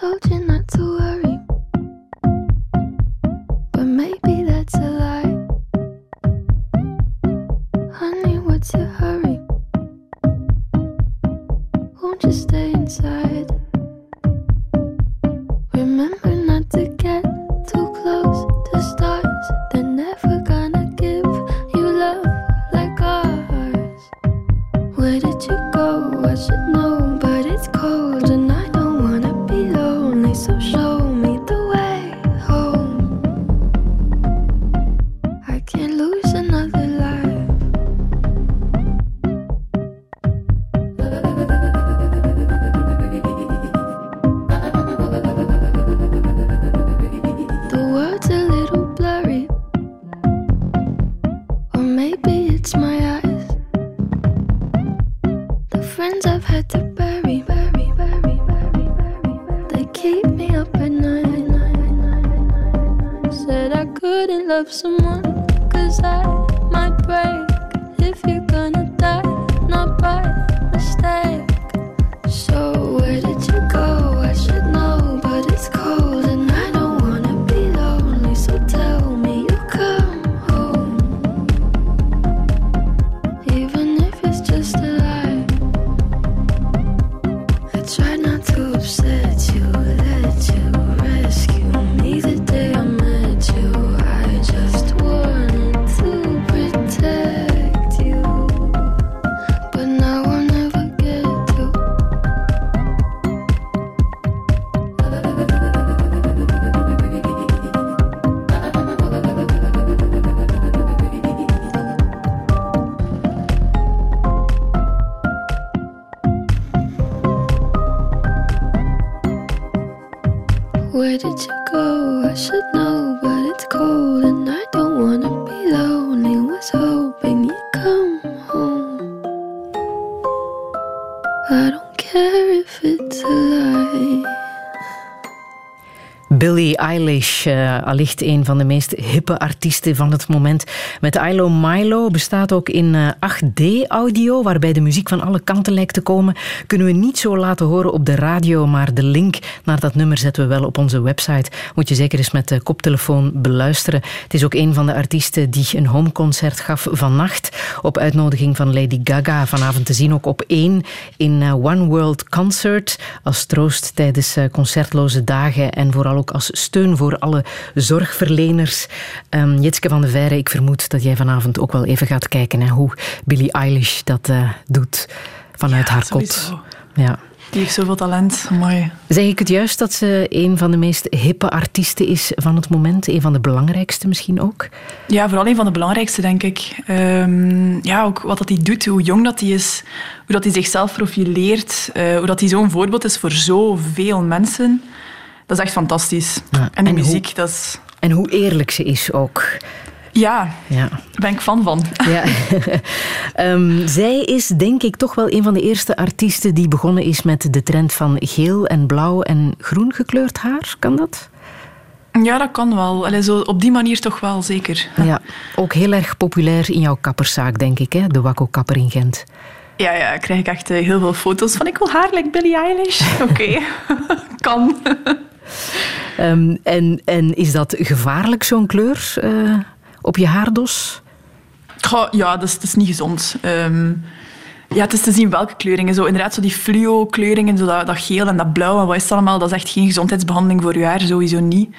Told you not to выйдете. Eilish, eh, allicht een van de meest hippe artiesten van het moment. Met ILO Milo bestaat ook in eh, 8D-audio, waarbij de muziek van alle kanten lijkt te komen. Kunnen we niet zo laten horen op de radio, maar de link naar dat nummer zetten we wel op onze website. Moet je zeker eens met de koptelefoon beluisteren. Het is ook een van de artiesten die een homeconcert gaf vannacht op uitnodiging van Lady Gaga. Vanavond te zien ook op één in eh, One World Concert als troost tijdens eh, concertloze dagen en vooral ook als steun voor alle zorgverleners. Ehm Jitske van de Veire, ik vermoed dat jij vanavond ook wel even gaat kijken naar hoe Billie Eilish dat eh, doet vanuit Ja, haar kot. sowieso. Ja. Die heeft zoveel talent. Mooi. Zeg ik het juist dat ze een van de meest hippe artiesten is van het moment? Een van de belangrijkste misschien ook? Ja, vooral een van de belangrijkste, denk ik. Ehm, ja, ook wat dat hij doet, hoe jong dat hij is, hoe dat hij zichzelf profileert, eh, hoe dat hij zo'n voorbeeld is voor zoveel mensen. Dat is echt fantastisch. Ja, en hoe- muziek, dat is... En hoe eerlijk ze is ook. Ja, Ja. daar ben ik fan van. Ja. Ehm, zij is denk ik toch wel een van de eerste artiesten die begonnen is met de trend van geel en blauw en groen gekleurd haar. Kan dat? Ja, dat kan wel. Allee, zo op die manier toch wel, zeker. Ja. Ook heel erg populair in jouw kapperszaak, denk ik, hè? de Wakko Kapper in Gent. Ja, ja, krijg ik echt eh, heel veel foto's van ik wil haar like Billie Eilish. Oké, kan. Ehm, en, en is dat gevaarlijk, zo'n kleur eh, op je haardos? Goh, ja, dat is, dat is niet gezond. Ehm, ja, het is te zien welke kleuringen. Zo, inderdaad, zo die fluo-kleuringen, zo dat, dat geel en dat blauw en wat is het allemaal, dat is echt geen gezondheidsbehandeling voor je haar, sowieso niet.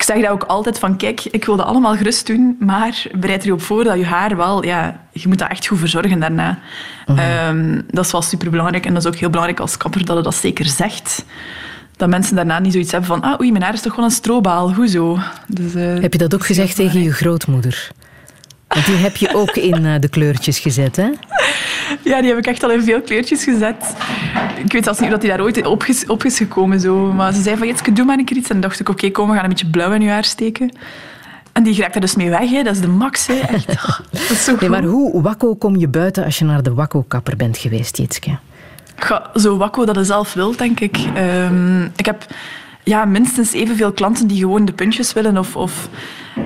Ik zeg dat ook altijd van, kijk, ik wil dat allemaal gerust doen, maar bereid er op voor dat je haar wel, ja, je moet dat echt goed verzorgen daarna. Ehm, dat is wel superbelangrijk en dat is ook heel belangrijk als kapper dat je dat zeker zegt. Dat mensen daarna niet zoiets hebben van, ah oei, mijn haar is toch gewoon een strobaal, hoezo? Dus, eh, Heb je dat ook gezegd tegen je grootmoeder? Want die heb je ook in eh, de kleurtjes gezet, hè? Ja, die heb ik echt al in veel kleurtjes gezet. Ik weet zelfs niet of die daar ooit op is, op is gekomen. Zo. Maar ze zei van, Jitske, doe maar een keer iets. En dan dacht ik, oké, kom, we gaan een beetje blauw in je haar steken. En die raakt er dus mee weg, hè. dat is de max. Hè. Echt, dat is zo Nee, maar hoe wakko kom je buiten als je naar de Wakko-kapper bent geweest, Jitske? Ga, zo wakko dat je zelf wilt, denk ik. Ehm, ik heb ja, minstens evenveel klanten die gewoon de puntjes willen of, of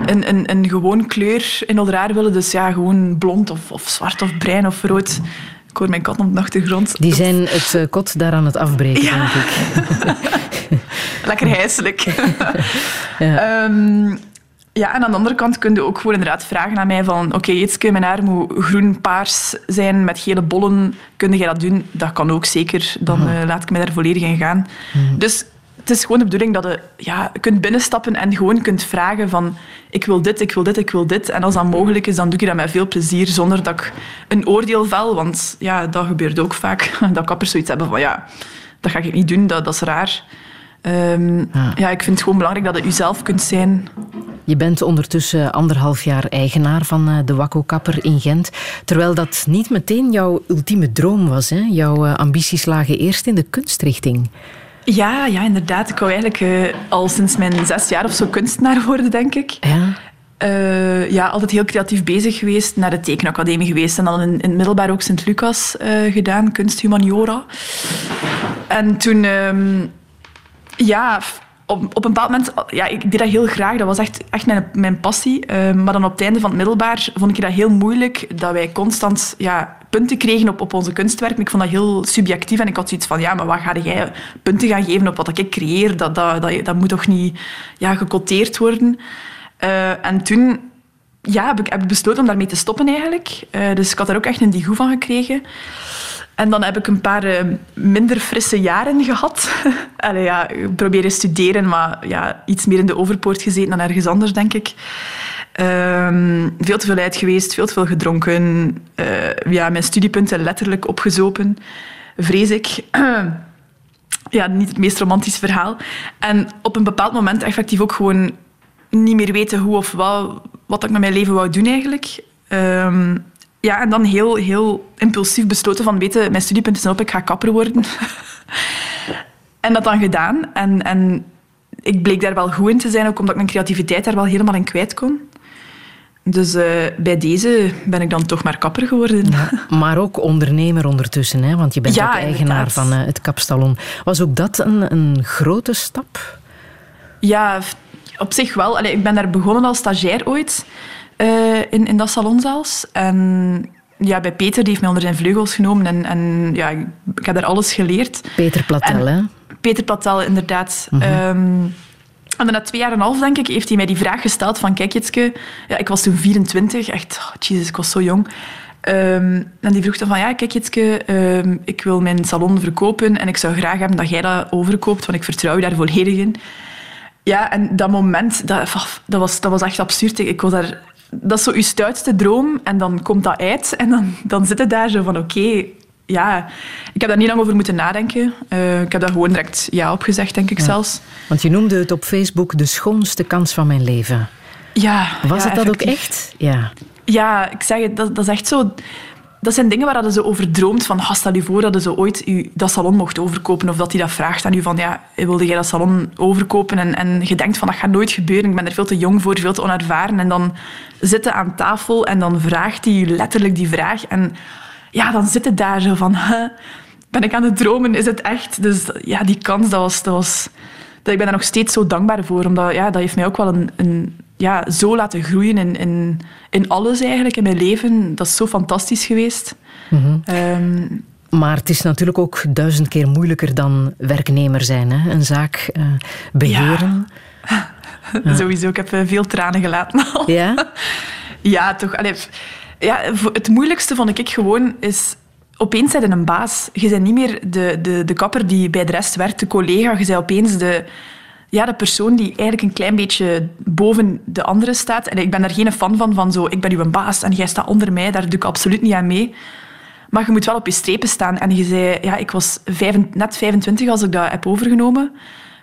een, een, een gewoon kleur in haar willen. Dus ja, gewoon blond of, of zwart of bruin of rood. Ik hoor mijn kat op de achtergrond. Die zijn het eh, kot daar aan het afbreken, Ja. denk ik. Lekker hijselijk. Ehm, ja, en aan de andere kant kun je ook gewoon inderdaad vragen aan mij van oké, Jitske, mijn haar moet groen-paars zijn met gele bollen. Kun jij dat doen? Dat kan ook zeker. Dan eh, laat ik me daar volledig in gaan. Dus het is gewoon de bedoeling dat je ja, kunt binnenstappen en gewoon kunt vragen van ik wil dit, ik wil dit, ik wil dit. En als dat mogelijk is, dan doe ik dat met veel plezier zonder dat ik een oordeel vel. Want ja, dat gebeurt ook vaak. Dat kappers zoiets hebben van ja, dat ga ik niet doen, dat, dat is raar. Ehm, ja. ik vind het gewoon belangrijk dat je jezelf kunt zijn. Je bent ondertussen anderhalf jaar eigenaar van eh, de Wakko-kapper in Gent. Terwijl dat niet meteen jouw ultieme droom was. Hè? Jouw eh, ambities lagen eerst in de kunstrichting. Ja, ja, inderdaad. Ik wou eigenlijk eh, al sinds mijn zes jaar of zo kunstenaar worden, denk ik. Ja. Ja, altijd heel creatief bezig geweest. Naar de tekenacademie geweest. En dan in, in het middelbaar ook Sint-Lucas eh, gedaan, kunst humaniora. En toen... ehm, Ja, op, op een bepaald moment, ja, ik deed dat heel graag. Dat was echt, echt mijn, mijn passie. Eh, maar dan op het einde van het middelbaar vond ik dat heel moeilijk dat wij constant ja, punten kregen op, op onze kunstwerken. Ik vond dat heel subjectief en ik had zoiets van, ja, maar wat ga jij punten gaan geven op wat ik creëer? Dat, dat, dat, dat moet toch niet ja, gecoteerd worden? Eh, en toen ja, heb, ik, heb ik besloten om daarmee te stoppen eigenlijk. Eh, dus ik had daar ook echt een digoe van gekregen. En dan heb ik een paar eh, minder frisse jaren gehad. Allee, ja, ik studeren, maar ja, iets meer in de overpoort gezeten dan ergens anders, denk ik. Ehm, veel te veel uit geweest, veel te veel gedronken. eh, ja, mijn studiepunten letterlijk opgezopen, vrees ik. ja, niet het meest romantisch verhaal. En op een bepaald moment effectief ook gewoon niet meer weten hoe of wat, wat ik met mijn leven wou doen eigenlijk. Ehm, ja, en dan heel, heel impulsief besloten van, weten, mijn studiepunten zijn op, ik ga kapper worden. en dat dan gedaan. En, en ik bleek daar wel goed in te zijn, ook omdat ik mijn creativiteit daar wel helemaal in kwijt kon. Dus eh, bij deze ben ik dan toch maar kapper geworden. Maar ook ondernemer ondertussen, hè? want je bent Ja, ook eigenaar inderdaad. van eh, het kapsalon. Was ook dat een, een grote stap? Ja, op zich wel. Allee, ik ben daar begonnen als stagiair ooit, eh, in, in dat salon zelfs. En ja, bij Peter, die heeft mij onder zijn vleugels genomen. En, en ja, ik, ik heb daar alles geleerd. Peter Platel, En- hè? Peter Platel, inderdaad. Ehm, en na twee jaar en een half, denk ik, heeft hij mij die vraag gesteld van... Kijk, Jitske, ja, ik was toen 24. Echt, oh, jezus, ik was zo jong. Ehm, en die vroeg dan van... Ja, kijk, Jitske, ehm, ik wil mijn salon verkopen en ik zou graag hebben dat jij dat overkoopt, want ik vertrouw je daar volledig in. Ja, en dat moment, dat, dat, was, dat was echt absurd. Ik was daar... Dat is zo je stoutste droom en dan komt dat uit en dan, dan zit het daar zo van oké, ja. Ik heb daar niet lang over moeten nadenken. Eh, ik heb daar gewoon direct ja op gezegd, denk ik zelfs. Want je noemde het op Facebook de schoonste kans van mijn leven. Ja, Was ja, het dat ook echt? Ja. Ja, ik zeg het, dat, dat is echt zo... Dat zijn dingen waar je zo over droomt. Van, stel je voor dat zo ooit u, dat salon mocht overkopen. Of dat hij dat vraagt aan u van, ja, wilde jij dat salon overkopen? En, en je denkt van, dat gaat nooit gebeuren. Ik ben er veel te jong voor, veel te onervaren. En dan zitten aan tafel en dan vraagt hij letterlijk die vraag. En ja, dan zit het daar zo van, ben ik aan het dromen? Is het echt? Dus ja, die kans, dat was... Dat was dat ik ben daar nog steeds zo dankbaar voor. Omdat ja, dat heeft mij ook wel een, een, ja, zo laten groeien in, in, in alles eigenlijk, in mijn leven. Dat is zo fantastisch geweest. Ehm, Maar het is natuurlijk ook duizend keer moeilijker dan werknemer zijn. Hè? Een zaak eh, beheren. Sowieso, ik heb eh, veel tranen gelaten al. Ja? Ja, toch. Allee, ja, het moeilijkste vond ik gewoon is... Opeens zijn een baas. Je bent niet meer de, de, de kapper die bij de rest werkt, de collega. Je bent opeens de, ja, de persoon die eigenlijk een klein beetje boven de anderen staat. En ik ben daar geen fan van, van zo, ik ben uw baas en jij staat onder mij. Daar doe ik absoluut niet aan mee. Maar je moet wel op je strepen staan. En je zei, ja, ik was net 25 als ik dat heb overgenomen.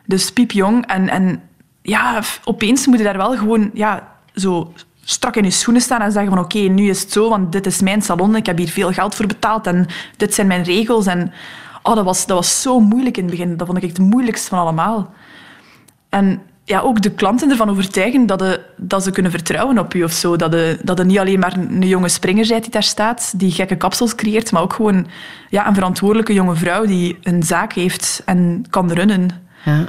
Dus piepjong. En, en ja, opeens moet je daar wel gewoon ja, zo strak in je schoenen staan en zeggen van oké, nu is het zo, want dit is mijn salon, ik heb hier veel geld voor betaald en dit zijn mijn regels. En oh, dat, was, dat was zo moeilijk in het begin. Dat vond ik het moeilijkste van allemaal. En ja, ook de klanten ervan overtuigen dat, de, dat ze kunnen vertrouwen op je of zo. Dat je, dat je niet alleen maar een jonge springer bent die daar staat, die gekke kapsels creëert, maar ook gewoon ja, een verantwoordelijke jonge vrouw die een zaak heeft en kan runnen. ja.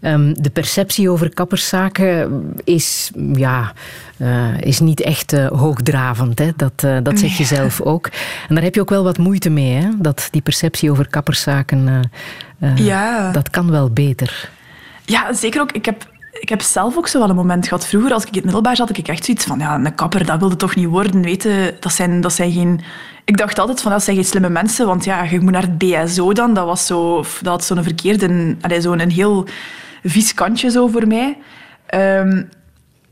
Ehm, de perceptie over kapperszaken is, ja, eh, is niet echt eh, hoogdravend. Hè? Dat, eh, dat zeg je zelf ook. En daar heb je ook wel wat moeite mee. Hè? Dat die perceptie over kapperszaken, eh, eh, Ja. dat kan wel beter. Ja, zeker ook. Ik heb, ik heb zelf ook zo wel een moment gehad. Vroeger, als ik in het middelbaar zat, had ik echt zoiets van... Ja, een kapper, dat wilde toch niet worden, weten. Dat zijn, dat zijn geen... Ik dacht altijd van, dat zijn geen slimme mensen, want ja, je moet naar het BSO dan. Dat was zo... Dat zo'n verkeerde... Zo'n een heel vies kantje zo voor mij. Ehm,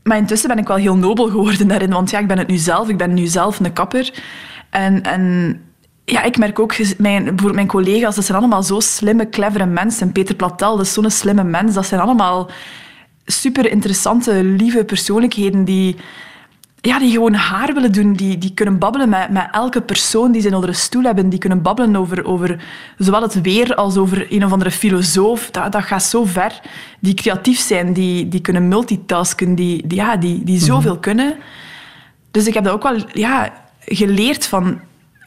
maar intussen ben ik wel heel nobel geworden daarin. Want ja, ik ben het nu zelf. Ik ben nu zelf een kapper. En... en ja, ik merk ook, mijn, bijvoorbeeld mijn collega's, dat zijn allemaal zo slimme, clevere mensen. Peter Platel, dat is zo'n slimme mens. Dat zijn allemaal super interessante, lieve persoonlijkheden die, ja, die gewoon haar willen doen. Die, die kunnen babbelen met, met elke persoon die ze onder een stoel hebben. Die kunnen babbelen over, over zowel het weer als over een of andere filosoof. Dat, dat gaat zo ver. Die creatief zijn, die, die kunnen multitasken, die, die, ja, die, die zoveel kunnen. Dus ik heb dat ook wel ja, geleerd van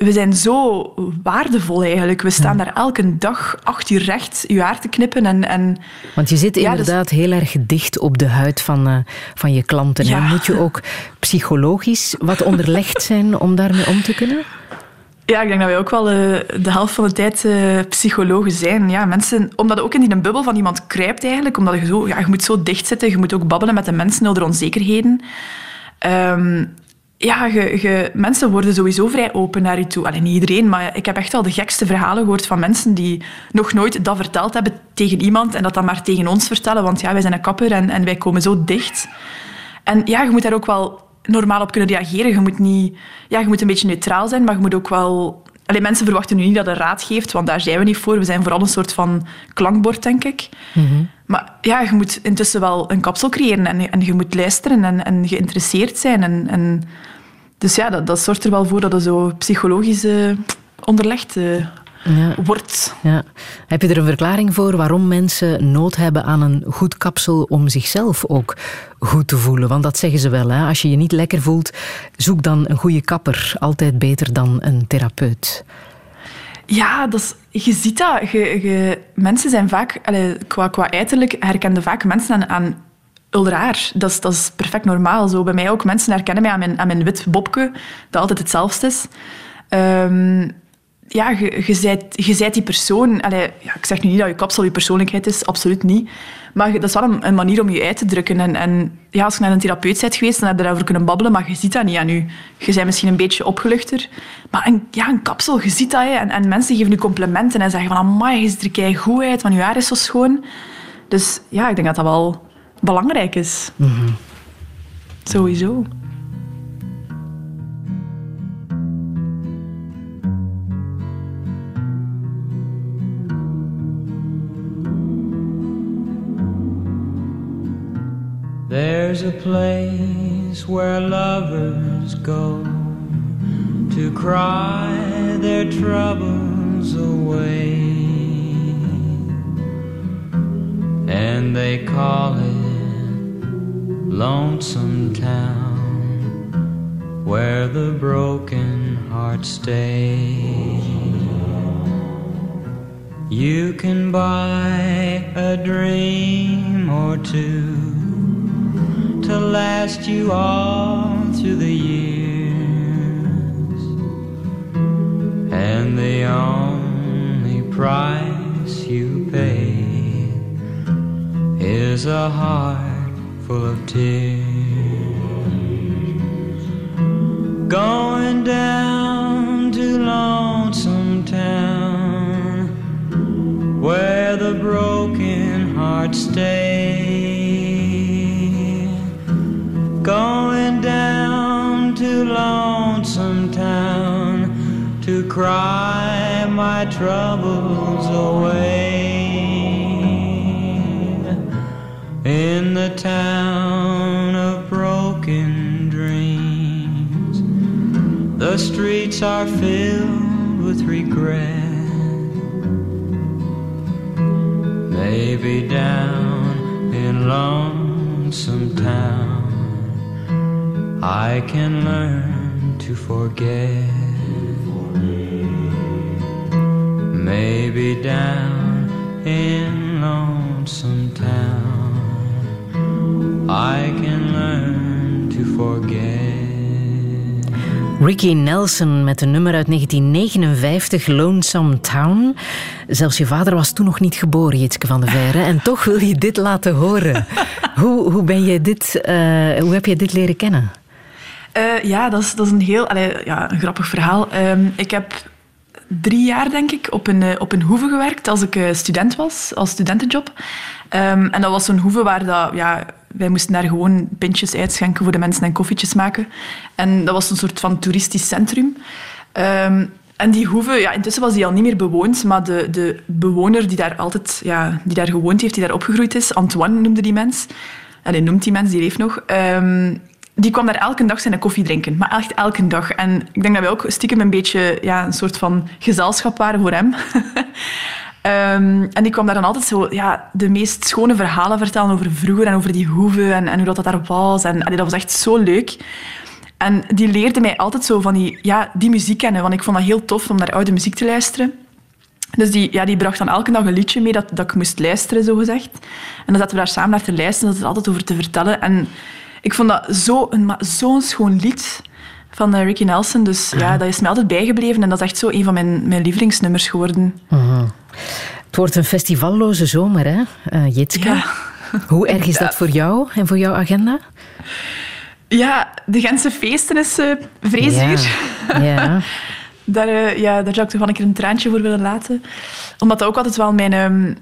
we zijn zo waardevol eigenlijk. We staan daar elke dag acht uur recht je haar te knippen. En, en Want je zit Ja, dus- inderdaad heel erg dicht op de huid van, eh, van je klanten. Ja. Moet je ook psychologisch wat onderlegd zijn om daarmee om te kunnen? Ja, ik denk dat wij ook wel eh, de helft van de tijd eh, psychologen zijn. Ja, mensen, omdat je ook in die bubbel van iemand kruipt eigenlijk. Omdat je zo, ja, je moet zo dicht zitten. Je moet ook babbelen met de mensen over onzekerheden. Ehm, ja, je, je, mensen worden sowieso vrij open naar je toe. Alleen niet iedereen, maar ik heb echt wel de gekste verhalen gehoord van mensen die nog nooit dat verteld hebben tegen iemand en dat dan maar tegen ons vertellen. Want ja, wij zijn een kapper en, en wij komen zo dicht. En ja, je moet daar ook wel normaal op kunnen reageren. Je moet, niet, ja, je moet een beetje neutraal zijn, maar je moet ook wel... Allee, mensen verwachten nu niet dat je raad geeft, want daar zijn we niet voor. We zijn vooral een soort van klankbord, denk ik. Maar ja, je moet intussen wel een kapsel creëren en, en je moet luisteren en, en geïnteresseerd zijn. En, en, dus ja, dat, dat zorgt er wel voor dat je zo psychologisch eh, onderlegd eh, Ja. wordt. Ja. Heb je er een verklaring voor waarom mensen nood hebben aan een goed kapsel om zichzelf ook goed te voelen? Want dat zeggen ze wel. Hè? Als je je niet lekker voelt, zoek dan een goede kapper. Altijd beter dan een therapeut. Ja, dat is, je ziet dat. Je, je, mensen zijn vaak, allee, qua, qua uiterlijk, herkenden vaak mensen aan, aan ulraar. Dat is, dat is perfect normaal. Zo bij mij ook. Mensen herkennen mij aan mijn, aan mijn wit bobke, dat altijd hetzelfde is. Ehm, ja, je, zijt, die persoon. Ja, ik zeg nu niet dat je kapsel je persoonlijkheid is, absoluut niet. Maar dat is wel een, manier om je uit te drukken. En, en ja, als je naar een therapeut bent geweest, dan heb je daarover kunnen babbelen, maar je ziet dat niet aan je. Je bent misschien een beetje opgeluchter. Maar een, ja, een kapsel, je ziet dat. En, en mensen geven je complimenten en zeggen van amai, je ziet er goed uit, want je haar is zo schoon. Dus ja, ik denk dat dat wel belangrijk is. Mhm. Sowieso. There's a place where lovers go to cry their troubles away, and they call it Lonesome Town, where the broken hearts stay. You can buy a dream or two to last you all through the years. And the only price you pay is a heart full of tears. Going down to Lonesome Town where the broken hearts stay. Going down to Lonesome Town to cry my troubles away. In the town of broken dreams, the streets are filled with regret. Maybe down in Lonesome Town, I can learn to forget. Maybe down in Lonesome I can learn to forget. Ricky Nelson met een nummer uit 1959, Lonesome Town. Zelfs je vader was toen nog niet geboren, Jitske van der Veire. En toch wil je dit laten horen. Hoe, hoe, ben je dit, eh, hoe heb je dit leren kennen? Eh, ja, dat is, dat is een heel allee, ja, een grappig verhaal. Ehm, ik heb drie jaar, denk ik, op een, eh, op een hoeve gewerkt als ik student was, als studentenjob. Ehm, en dat was zo'n hoeve waar dat, ja, wij moesten daar gewoon pintjes uitschenken voor de mensen en koffietjes maken. En dat was een soort van toeristisch centrum. Ehm, en die hoeve, ja, intussen was die al niet meer bewoond, maar de, de bewoner die daar altijd ja, die daar gewoond heeft, die daar opgegroeid is, Antoine noemde die mens. En hij noemt die mens, die leeft nog. Ehm, die kwam daar elke dag zijn koffie drinken. Maar echt elke dag. En ik denk dat wij ook stiekem een beetje ja, een soort van gezelschap waren voor hem. Ehm, en die kwam daar dan altijd zo ja, de meest schone verhalen vertellen over vroeger en over die hoeve en, en hoe dat, dat daar was. En dat was echt zo leuk. En die leerde mij altijd zo van die, ja, die muziek kennen. Want ik vond dat heel tof om naar oude muziek te luisteren. Dus die, ja, die bracht dan elke dag een liedje mee dat, dat ik moest luisteren, zo gezegd. En dan zaten we daar samen naar te luisteren, dat er altijd over te vertellen. En ik vond dat zo een, zo'n schoon lied van eh, Ricky Nelson. Dus ja, dat is mij altijd bijgebleven. En dat is echt zo een van mijn, mijn lievelingsnummers geworden. Het wordt een festivalloze zomer, hè, eh, Jitske? Ja. Hoe erg is dat voor jou en voor jouw agenda? Ja, de Gentse feesten is eh vreesduur. Ja. ja. Daar, ja, daar zou ik toch wel een keer een traantje voor willen laten. Omdat dat ook altijd wel mijn... ehm,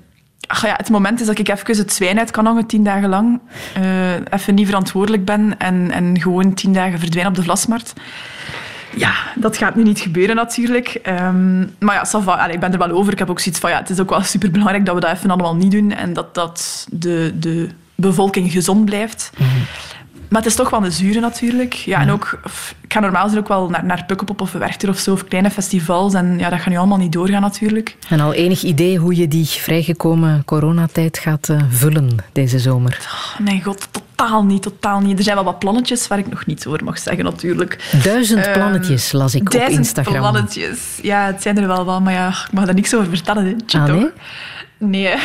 ach ja, het moment is dat ik even het zwijn uit kan hangen, tien dagen lang. Eh, even niet verantwoordelijk ben en, en gewoon tien dagen verdwijnen op de vlasmarkt. Ja, dat gaat nu niet gebeuren natuurlijk. Ehm, maar ja. Allee, ik ben er wel over. Ik heb ook zoiets van, ja, het is ook wel superbelangrijk dat we dat even allemaal niet doen en dat, dat de, de bevolking gezond blijft. Maar het is toch wel een zure natuurlijk. Ja, en ook, f- ik ga normaal ook wel naar, naar Pukkelpop of Werchter of zo, of kleine festivals. En ja, dat gaat nu allemaal niet doorgaan natuurlijk. En al enig idee hoe je die vrijgekomen coronatijd gaat eh, vullen deze zomer? Oh, mijn god, totaal niet, totaal niet. Er zijn wel wat plannetjes waar ik nog niets over mag zeggen natuurlijk. Duizend Ehm, plannetjes las ik op Duizend Instagram. plannetjes. Ja, het zijn er wel wel, maar ja, ik mag daar niks over vertellen. Hè. Ah, toch? nee? Nee,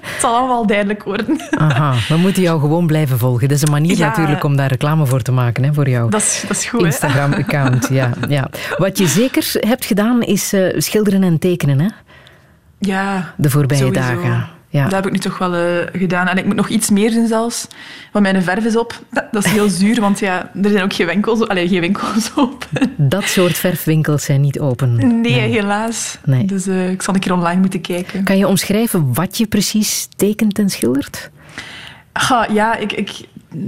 het zal allemaal duidelijk worden. Aha, we moeten jou gewoon blijven volgen. Dat is een manier Ja. natuurlijk om daar reclame voor te maken, hè, voor jou. Dat is, dat is goed? Instagram-account, ja, ja. Wat je zeker hebt gedaan, is eh, schilderen en tekenen, hè? Ja, De voorbije sowieso. dagen. Ja. Dat heb ik nu toch wel eh, gedaan. En ik moet nog iets meer doen zelfs. Want mijn verf is op. Dat, is heel zuur, want ja, er zijn ook geen winkels, allee, geen winkels open. Dat soort verfwinkels zijn niet open. Nee, helaas. Nee. Dus eh, ik zal een keer online moeten kijken. Kan je omschrijven wat je precies tekent en schildert? Ah, ja, ik, ik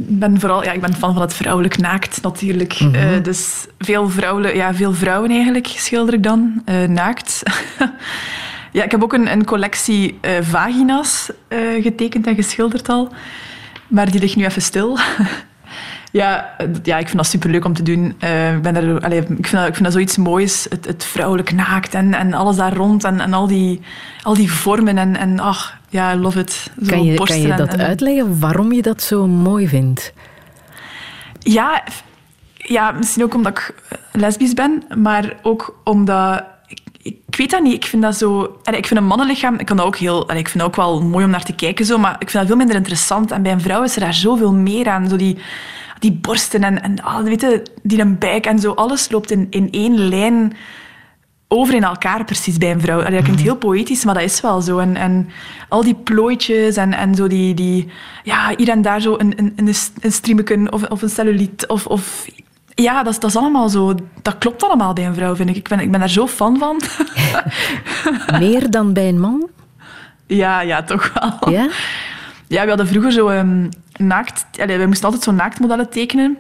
ben vooral ja, ik ben fan van het vrouwelijk naakt natuurlijk. Mhm. Eh, dus veel, vrouwelijk, ja, veel vrouwen eigenlijk schilder ik dan, naakt. ja, ik heb ook een, een collectie eh, vagina's eh, getekend en geschilderd al. Maar die ligt nu even stil. Ja, eh, ja, ik vind dat superleuk om te doen. Ik, ben er, allee, ik, vind dat, ik vind dat zoiets moois. Het, het vrouwelijk naakt en, en alles daar rond. En, en al, die, al die vormen. En, en ach, ja, I love it. Zo Kan je, kan je dat en- uitleggen waarom je dat zo mooi vindt? Ja, ja, misschien ook omdat ik lesbisch ben, maar ook omdat... Ik, ik weet dat niet, ik vind dat zo... allee, Ik vind een mannenlichaam, ik, kan dat ook heel, allee, ik vind dat ook wel mooi om naar te kijken, zo, maar ik vind dat veel minder interessant. En bij een vrouw is er daar zoveel meer aan. Zo die, die borsten en, en ah, weet je, die een buik en zo. Alles loopt in, in één lijn over in elkaar precies bij een vrouw. Allee, dat klinkt heel poëtisch, maar dat is wel zo. En, en al die plooitjes en, en zo die, die... Ja, hier en daar zo een, een, een, een of, of een cellulite of... of ja, dat is, dat is allemaal zo... Dat klopt allemaal bij een vrouw, vind ik. Ik ben, ik ben daar zo fan van. Meer dan bij een man? ja, ja, toch wel. Ja? Ja, we hadden vroeger zo ehm, naakt... Allee, we moesten altijd zo naaktmodellen tekenen.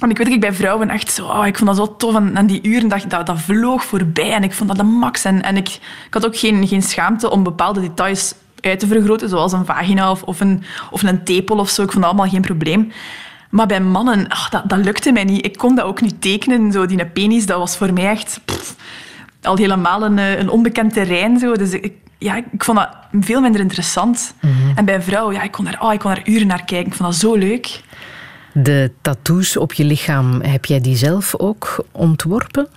En ik weet dat ik bij vrouwen echt zo... oh, ik vond dat zo tof. En, en die uren, dat, dat, dat vloog voorbij. En ik vond dat de max. En, en ik, ik had ook geen, geen schaamte om bepaalde details uit te vergroten. Zoals een vagina of, of, een, of een tepel of zo. Ik vond dat allemaal geen probleem. Maar bij mannen, ach, dat, dat lukte mij niet. Ik kon dat ook niet tekenen. Zo, die penis, dat was voor mij echt... pff, al helemaal een, eh, een onbekend terrein. Zo. Dus ik, ja, ik vond dat veel minder interessant. En bij vrouwen, ja, ik kon, daar, oh, ik kon daar uren naar kijken. Ik vond dat zo leuk. De tattoos op je lichaam, heb jij die zelf ook ontworpen?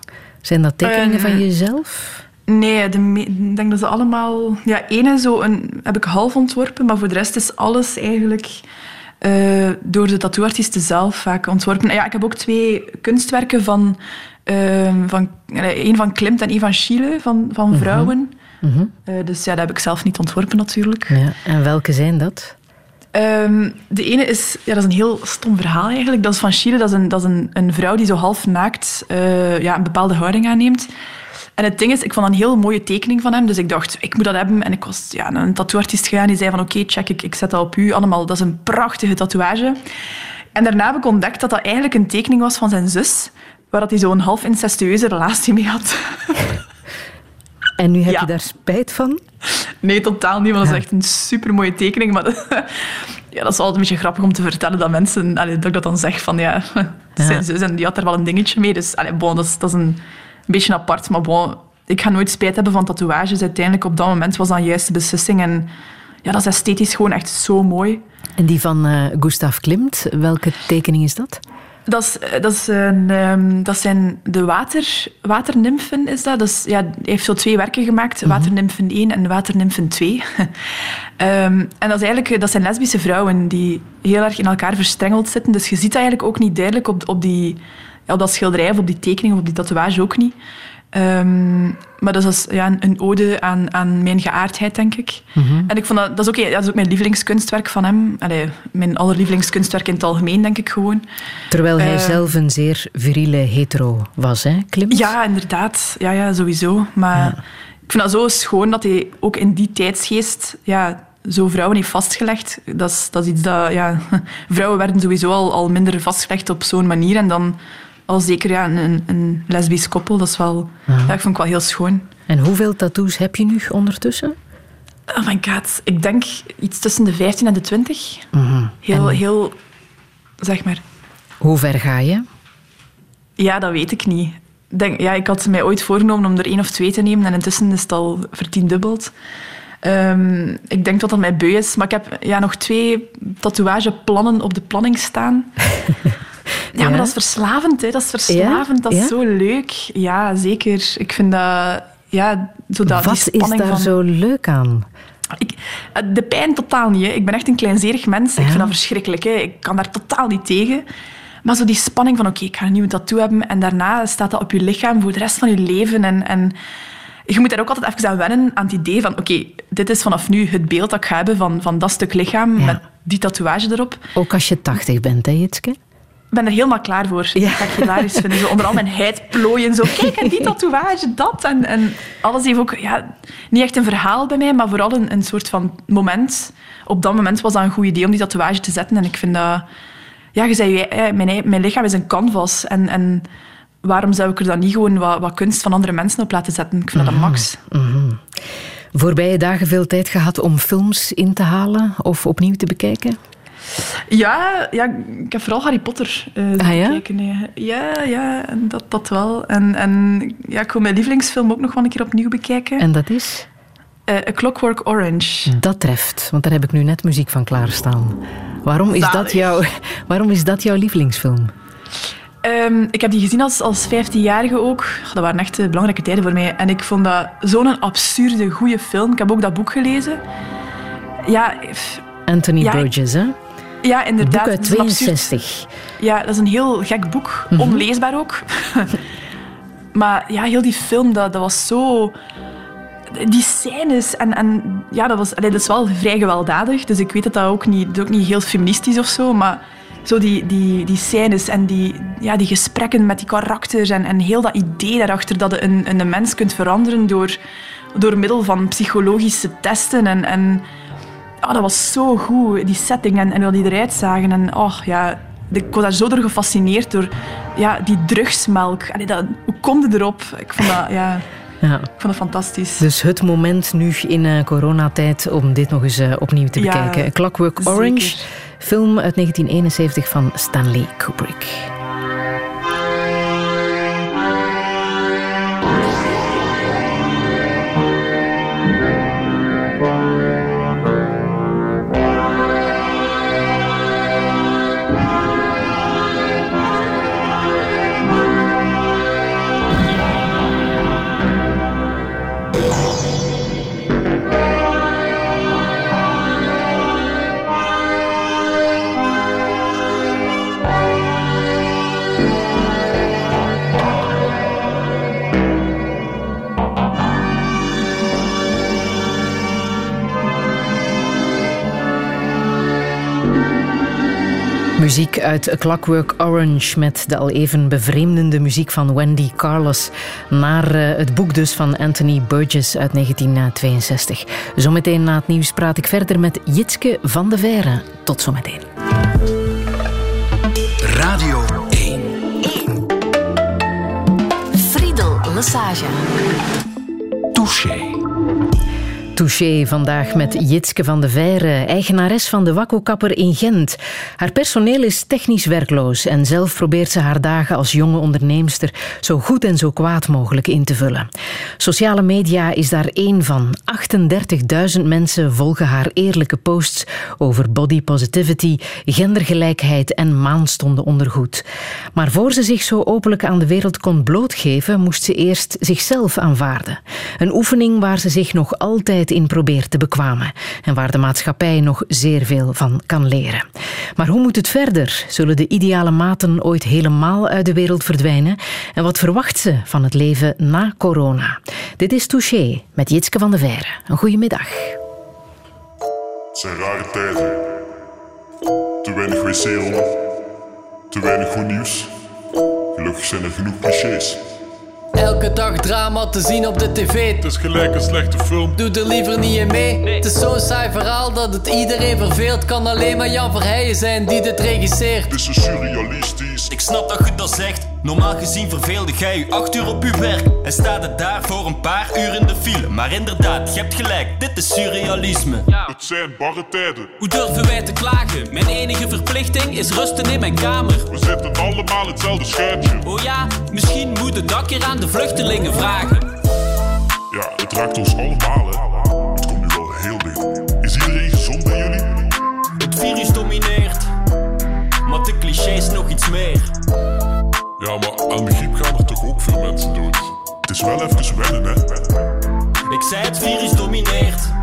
Zijn dat tekeningen Eh, van jezelf? Nee, de ik denk dat ze allemaal... Ja, ene zo een, heb ik half ontworpen, maar voor de rest is alles eigenlijk eh, door de tattooartiesten zelf vaak ontworpen. Ja, ik heb ook twee kunstwerken van... eh, van één van Klimt en één van Schiele, van, van vrouwen. Eh, dus ja, dat heb ik zelf niet ontworpen natuurlijk. Ja. En welke zijn dat? Ehm, de ene is, ja, dat is een heel stom verhaal eigenlijk. Dat is van Chile. Dat is een, dat is een, een vrouw die zo half naakt eh, ja, een bepaalde houding aanneemt. En het ding is, ik vond dat een heel mooie tekening van hem. Dus ik dacht, ik moet dat hebben. En ik was ja, naar een tattooartiest gegaan. Die zei van, oké, check, ik, ik zet dat op u. Allemaal, dat is een prachtige tatoeage. En daarna heb ik ontdekt dat dat eigenlijk een tekening was van zijn zus. Waar dat hij zo'n half incestueuze relatie mee had. En nu heb Ja. je daar spijt van? Nee, totaal niet, want dat is echt een supermooie tekening. Maar ja, dat is altijd een beetje grappig om te vertellen dat mensen... Allee, dat ik dat dan zeg van, ja, zijn zus en die had er wel een dingetje mee. Dus allee, bon, dat, is, dat is een beetje apart. Maar bon, ik ga nooit spijt hebben van tatoeages. Uiteindelijk, op dat moment was dat een juiste beslissing. En ja, dat is esthetisch gewoon echt zo mooi. En die van eh Gustav Klimt, welke tekening is dat? Dat, is, eh, dat, is een, ehm, dat zijn de water, waternimfen, is dat. Ja, hij heeft zo twee werken gemaakt, Waternimfen 1 en Waternimfen 2. Ehm, en dat, is eigenlijk, eh, dat zijn lesbische vrouwen die heel erg in elkaar verstrengeld zitten. Dus je ziet dat eigenlijk ook niet duidelijk op, op, die, ja, op dat schilderij of op die tekening of op die tatoeage ook niet. Ehm, maar dat is ja, een, een ode aan, aan mijn geaardheid, denk ik. En ik vond dat, dat, is ook, dat is ook mijn lievelingskunstwerk van hem. Allee, mijn allerlievelingskunstwerk in het algemeen, denk ik gewoon. Terwijl hij Eh, zelf een zeer viriele hetero was, hè, Clemens? Ja, inderdaad. Ja, ja sowieso. Maar ik vind dat zo schoon dat hij ook in die tijdsgeest ja, zo vrouwen heeft vastgelegd. Dat is, dat is iets dat... Ja, vrouwen werden sowieso al, al minder vastgelegd op zo'n manier. En dan al zeker ja, een, een lesbisch koppel. Dat is wel... Ja, ik vond ik wel heel schoon. En hoeveel tattoos heb je nu ondertussen? Oh my god. Ik denk iets tussen de 15 en de 20. Mhm. Heel, heel... Zeg maar... Hoe ver ga je? Ja, dat weet ik niet. Ik Denk, ja, ik had mij ooit voorgenomen om er één of twee te nemen en intussen is het al vertiendubbeld. Ehm ik denk dat dat mij beu is, maar ik heb ja, nog twee tatoeageplannen op de planning staan. Ja, Ja? maar dat is verslavend, hè. Dat is verslavend, dat is zo leuk. Ja, zeker. Ik vind dat... Ja, zo dat, die Wat is daar van... zo leuk aan? Ik, eh, de pijn totaal niet. Hè. Ik ben echt een kleinzerig mens. Ik vind dat verschrikkelijk. Hè. Ik kan daar totaal niet tegen. Maar zo die spanning van, oké, ik ga een nieuwe tattoo hebben en daarna staat dat op je lichaam voor de rest van je leven. En, en je moet daar ook altijd even aan wennen, aan het idee van, oké, dit is vanaf nu het beeld dat ik ga hebben van, van dat stuk lichaam Ja. met die tatoeage erop. Ook als je tachtig bent, hè, Jitske? Ik ben er helemaal klaar voor. Ja. Dat ga ik hilarisch vinden. Zo onder al mijn huidplooien. Zo, kijk, en die tatoeage, dat. En, en alles heeft ook... Ja, niet echt een verhaal bij mij, maar vooral een, een soort van moment. Op dat moment was dat een goed idee om die tatoeage te zetten. En ik vind dat... Ja, je zei, mijn, mijn lichaam is een canvas. En, en waarom zou ik er dan niet gewoon wat, wat kunst van andere mensen op laten zetten? Ik vind dat een max. Voorbije dagen veel tijd gehad om films in te halen of opnieuw te bekijken? Ja, ja, ik heb vooral Harry Potter Ah, ja? gekeken. nee. Ja, ja, en dat, dat wel. En, en ja, ik wil mijn lievelingsfilm ook nog wel een keer opnieuw bekijken. En dat is? Eh, A Clockwork Orange. Dat treft, want daar heb ik nu net muziek van klaarstaan. Waarom is, dat, jouw, waarom is dat jouw lievelingsfilm? Ehm, ik heb die gezien als, als 15-jarige ook. Dat waren echt eh, belangrijke tijden voor mij. En ik vond dat zo'n absurde, goede film. Ik heb ook dat boek gelezen. Ja, Anthony Ja, Burgess, hè? Ja inderdaad. boek uit het is een absurd- 62. Ja, dat is een heel gek boek. Onleesbaar ook. maar ja, heel die film, dat, dat was zo... Die scènes en, en ja, dat, was, allee, dat is wel vrij gewelddadig. Dus ik weet dat dat ook niet, dat ook niet heel feministisch of zo, maar zo die, die, die scènes en die, ja, die gesprekken met die karakters en, en heel dat idee daarachter dat je een, een mens kunt veranderen door, door middel van psychologische testen en, en oh, dat was zo goed, die setting en, en hoe die eruit zagen. En oh, ja, ik was daar zo door gefascineerd door ja, die drugsmelk. Allee, dat, hoe kom je erop? Ik vond dat, ja, Ja. ik vond dat fantastisch. Dus het moment nu in eh, coronatijd om dit nog eens eh, opnieuw te Ja, bekijken. Clockwork zeker. Orange, film uit 1971 van Stanley Kubrick. Muziek uit A Clockwork Orange met de al even bevreemdende muziek van Wendy Carlos naar eh, het boek dus van Anthony Burgess uit 1962. Zometeen na het nieuws praat ik verder met Jitske van de Veire. Tot zometeen. Radio 1. Friedel Lassage. Touché. Touché vandaag met Jitske van de Veire, eigenares van de Wakko-kapper in Gent. Haar personeel is technisch werkloos en zelf probeert ze haar dagen als jonge onderneemster zo goed en zo kwaad mogelijk in te vullen. Sociale media is daar één van. 38.000 mensen volgen haar eerlijke posts over body positivity, gendergelijkheid en maanstonden ondergoed. Maar voor ze zich zo openlijk aan de wereld kon blootgeven, moest ze eerst zichzelf aanvaarden. Een oefening waar ze zich nog altijd in probeert te bekwamen en waar de maatschappij nog zeer veel van kan leren. Maar hoe moet het verder? Zullen de ideale maten ooit helemaal uit de wereld verdwijnen? En wat verwacht ze van het leven na corona? Dit is Touché met Jitske van de Veire. Een goede middag. Het zijn rare tijden. Te weinig wc-rollen. Te weinig goed nieuws. Gelukkig zijn er genoeg clichés. Elke dag drama te zien op de tv. Het is gelijk een slechte film. Doe er liever niet in mee. Het is zo'n saai verhaal dat het iedereen verveelt. Kan alleen maar Jan Verheijen zijn die dit regisseert. Het is zo surrealistisch. Ik snap dat je dat zegt. Normaal gezien verveelde jij je acht uur op je werk. En staat het daar voor een paar uur in de file. Maar inderdaad, je hebt gelijk, dit is surrealisme. Het zijn barre tijden. Hoe durven wij te klagen? Mijn enige verplichting is rusten in mijn kamer. We zitten allemaal hetzelfde schuitje. Oh ja, misschien moet het dak hier aan de vluchtelingen vragen. Ja, het raakt ons allemaal, hè. Het komt nu wel heel dicht. Is iedereen gezond bij jullie? Het virus domineert. Maar de clichés nog iets meer. Ja, maar aan begrip gaan er toch ook veel mensen dood. Het is wel even wennen, hè. Ik zei het virus domineert.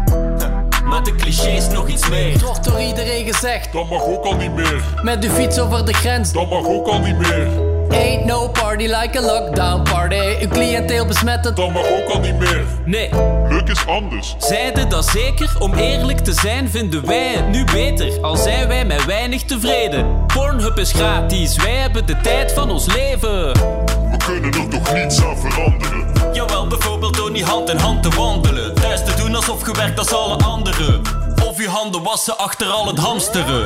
Maar de clichés nog iets meer. Het wordt door iedereen gezegd. Dat mag ook al niet meer. Met de fiets over de grens. Dat mag ook al niet meer. Ain't no party like a lockdown party. Uw cliënteel besmetten. Dat mag ook al niet meer. Nee, Leuk is anders. zeiden dat zeker. Om eerlijk te zijn vinden wij het nu beter. Al zijn wij met weinig tevreden. Pornhub is gratis, wij hebben de tijd van ons leven. We kunnen er toch niets aan veranderen. Jawel, bijvoorbeeld door niet hand in hand te wandelen. Thuis te doen alsof je werkt als alle anderen. Of je handen wassen achter al het hamsteren.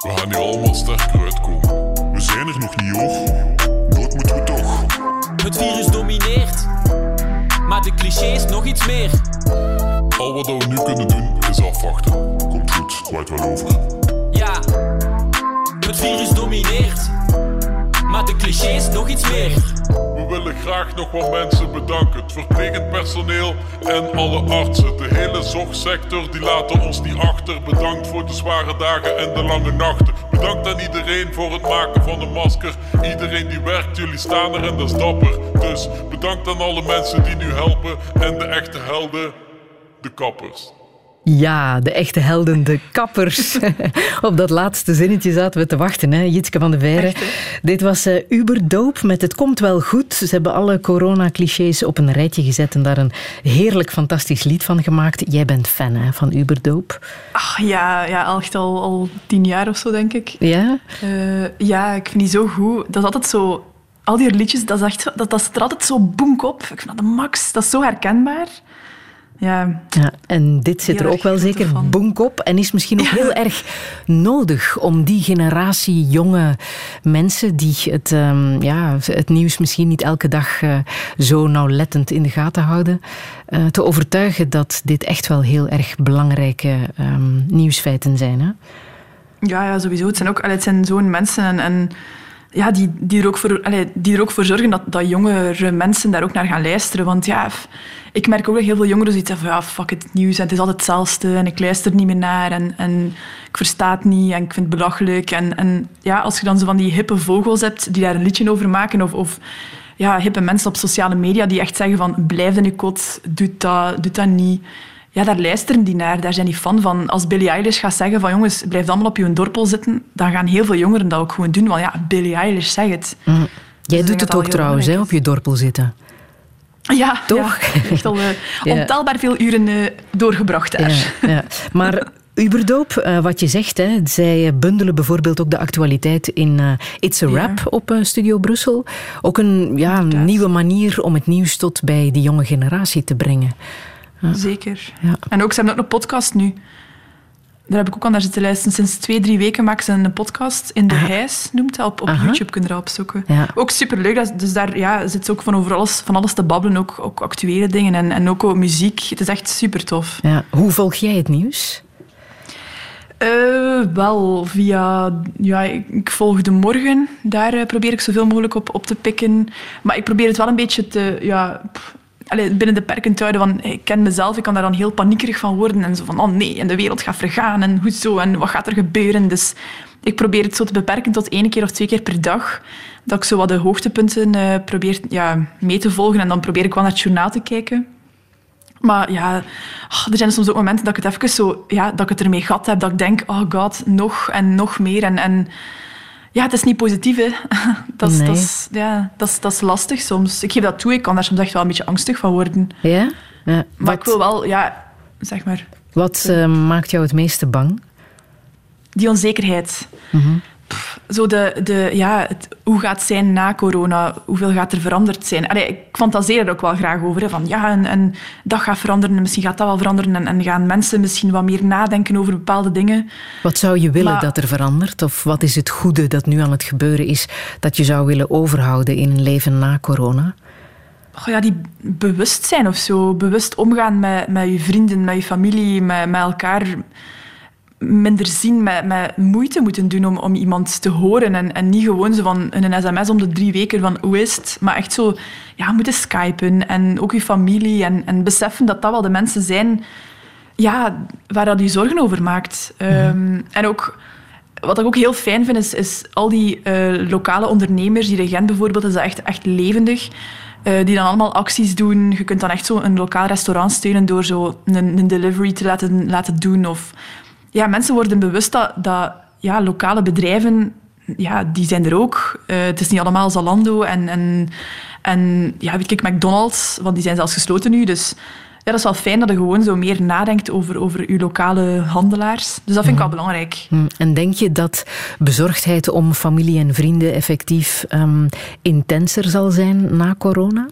We gaan hier allemaal sterker zijn er nog niet hoor. Dood moeten we toch. Het virus domineert. Maar de clichés nog iets meer. Al wat we nu kunnen doen is afwachten. Komt goed, waait wel over. Ja, het virus domineert. Maar de clichés nog iets meer. We willen graag nog wat mensen bedanken. Het verplegend personeel en alle artsen. De hele zorgsector die laten ons niet achter. Bedankt voor de zware dagen en de lange nachten. Bedankt aan iedereen voor het maken van een masker. Iedereen die werkt, jullie staan er en dat is dapper. Dus bedankt aan alle mensen die nu helpen. En de echte helden, de kappers. Ja, de echte helden, de kappers. Op dat laatste zinnetje zaten we te wachten, hè? Jitske van de Veire. Dit was eh Uber Dope met Het Komt Wel Goed. Ze hebben alle corona-clichés op een rijtje gezet en daar een heerlijk, fantastisch lied van gemaakt. Jij bent fan hè, van Uber Dope. Ach, ja, ja, al echt al, al tien jaar of zo, denk ik. Ja? Eh, ja, ik vind die zo goed. Dat is altijd zo... Al die liedjes, dat, is echt, dat, dat er altijd zo boenk op. Ik vind dat de max. Dat is zo herkenbaar. Ja, Ja, en dit zit er ook wel zeker bonk op en is misschien ook heel erg nodig om die generatie jonge mensen die het, ehm, ja, het nieuws misschien niet elke dag eh, zo nauwlettend in de gaten houden, eh, te overtuigen dat dit echt wel heel erg belangrijke ehm, nieuwsfeiten zijn. Hè? ja, ja sowieso. Het zijn, ook, het zijn zo'n mensen en, en ja, die, die, er ook voor, die er ook voor zorgen dat, dat jongere mensen daar ook naar gaan luisteren. Want ja, ik merk ook heel veel jongeren zoiets hebben van ja, fuck het nieuws, het is altijd hetzelfde en ik luister niet meer naar en, en ik versta het niet en ik vind het belachelijk. En, en ja, als je dan zo van die hippe vogels hebt die daar een liedje over maken of... of ja, hippe mensen op sociale media die echt zeggen van blijf in je kot, doe dat, doe dat niet. Ja, daar luisteren die naar, daar zijn die fan van. Als Billie Eilish gaat zeggen van jongens, blijf allemaal op je dorpel zitten, dan gaan heel veel jongeren dat ook gewoon doen. Want ja, Billie Eilish zegt het. Jij ik denk doet het ook trouwens, hè, op je dorpel zitten. Ja, Toch? Ja, echt al eh, Ja. ontelbaar veel uren eh, doorgebracht daar. Ja. Maar Uberdoop, eh, wat je zegt, hè, zij bundelen bijvoorbeeld ook de actualiteit in It's a. Rap op Studio Brussel. Ook een ja, nieuwe manier om het nieuws tot bij die jonge generatie te brengen. Zeker. Ja. En ook, ze hebben ook een podcast nu. daar heb ik ook al naar zitten luisteren. Sinds twee, drie weken maakt ze een podcast. In de Hijs noemt hij. Op, op Aha. YouTube kun je dat opzoeken. Ja. Ook superleuk. dat- Dus daar ja, zit ze ook van over alles, van alles te babbelen. Ook, ook actuele dingen en, en ook over muziek. Het is echt super tof. Ja. Hoe volg jij het nieuws? Eh, wel, via... Ja, ik, ik volg de morgen. Daar eh, probeer ik zoveel mogelijk op, op te pikken. Maar ik probeer het wel een beetje te... Ja, pff, allee, binnen de perken te. Van, ik ken mezelf, ik kan daar dan heel paniekerig van worden. En zo van, oh nee, en de wereld gaat vergaan. En hoe zo, en wat gaat er gebeuren? Dus ik probeer het zo te beperken tot één keer of twee keer per dag. Dat ik zo wat de hoogtepunten eh, probeer ja, mee te volgen. En dan probeer ik wel naar het journaal te kijken. Maar ja, ah, er zijn soms ook momenten dat ik het even zo, ja, dat ik het ermee gehad heb. Dat ik denk, oh god, nog en nog meer. En, en ja, het is niet positief, hè. Dat is, Nee. dat, is, ja, dat, is, dat is lastig soms. Ik geef dat toe, ik kan daar soms echt wel een beetje angstig van worden. Ja? ja. Maar ik wil wel, ja, zeg maar, Wat eh, maakt jou het meeste bang? die onzekerheid. Pff, Zo de, de, ja, het, hoe gaat het zijn na corona? Hoeveel gaat er veranderd zijn? Allee, ik fantaseer er ook wel graag over. Hè, van ja, en, en dat gaat veranderen, misschien gaat dat wel veranderen. En, en gaan mensen misschien wat meer nadenken over bepaalde dingen. Wat zou je willen Maar- dat er verandert? Of wat is het goede dat nu aan het gebeuren is dat je zou willen overhouden in een leven na corona? Oh ja, die bewustzijn of zo. Bewust omgaan met, met je vrienden, met je familie, met, met elkaar minder zien, met, met moeite moeten doen om, om iemand te horen. En, en niet gewoon zo van een sms om de drie weken van hoe is het? Maar echt zo ja, moeten skypen en ook je familie. En, en beseffen dat dat wel de mensen zijn ja, waar dat je zorgen over maakt. Ehm, en ook... Wat ik ook heel fijn vind, is, is al die eh, lokale ondernemers. Die Regent bijvoorbeeld, is dat echt, echt levendig. eh, die dan allemaal acties doen. Je kunt dan echt zo een lokaal restaurant steunen door zo een, een delivery te laten, laten doen. Of, ja, mensen worden bewust dat, dat ja, lokale bedrijven, ja, die zijn er ook. Eh, het is niet allemaal Zalando en, en, en ja, weet ik, McDonald's, want die zijn zelfs gesloten nu. Dus ja, dat is wel fijn dat je gewoon zo meer nadenkt over, over je lokale handelaars. Dus dat vind ik wel belangrijk. Hm, En denk je dat bezorgdheid om familie en vrienden effectief ehm, intenser zal zijn na corona?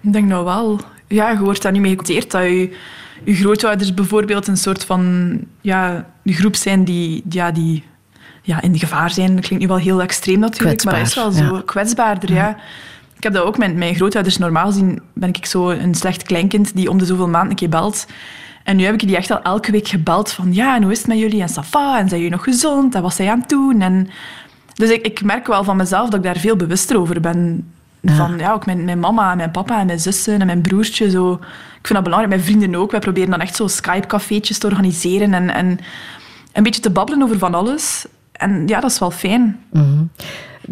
Ik denk nou wel. Ja, je wordt daar niet mee geconteerd dat je, je grootouders bijvoorbeeld een soort van ja, een groep zijn die, ja, die ja, in gevaar zijn. Dat klinkt nu wel heel extreem natuurlijk, maar dat is wel Kwetsbaar, zo. ja. Kwetsbaarder, ja. Ik heb dat ook met mijn grootouders. Normaal gezien ben ik zo een slecht kleinkind die om de zoveel maanden een keer belt. En nu heb ik die echt al elke week gebeld van ja, en hoe is het met jullie? En Safa, en zijn jullie nog gezond? En wat zijn aan het doen? En dus ik, ik merk wel van mezelf dat ik daar veel bewuster over ben. Van ja, ook mijn, mijn mama en mijn papa en mijn zussen en mijn broertje. Zo. Ik vind dat belangrijk. Mijn vrienden ook. Wij proberen dan echt zo Skype-cafeetjes te organiseren en, en een beetje te babbelen over van alles. En ja, dat is wel fijn. Mhm.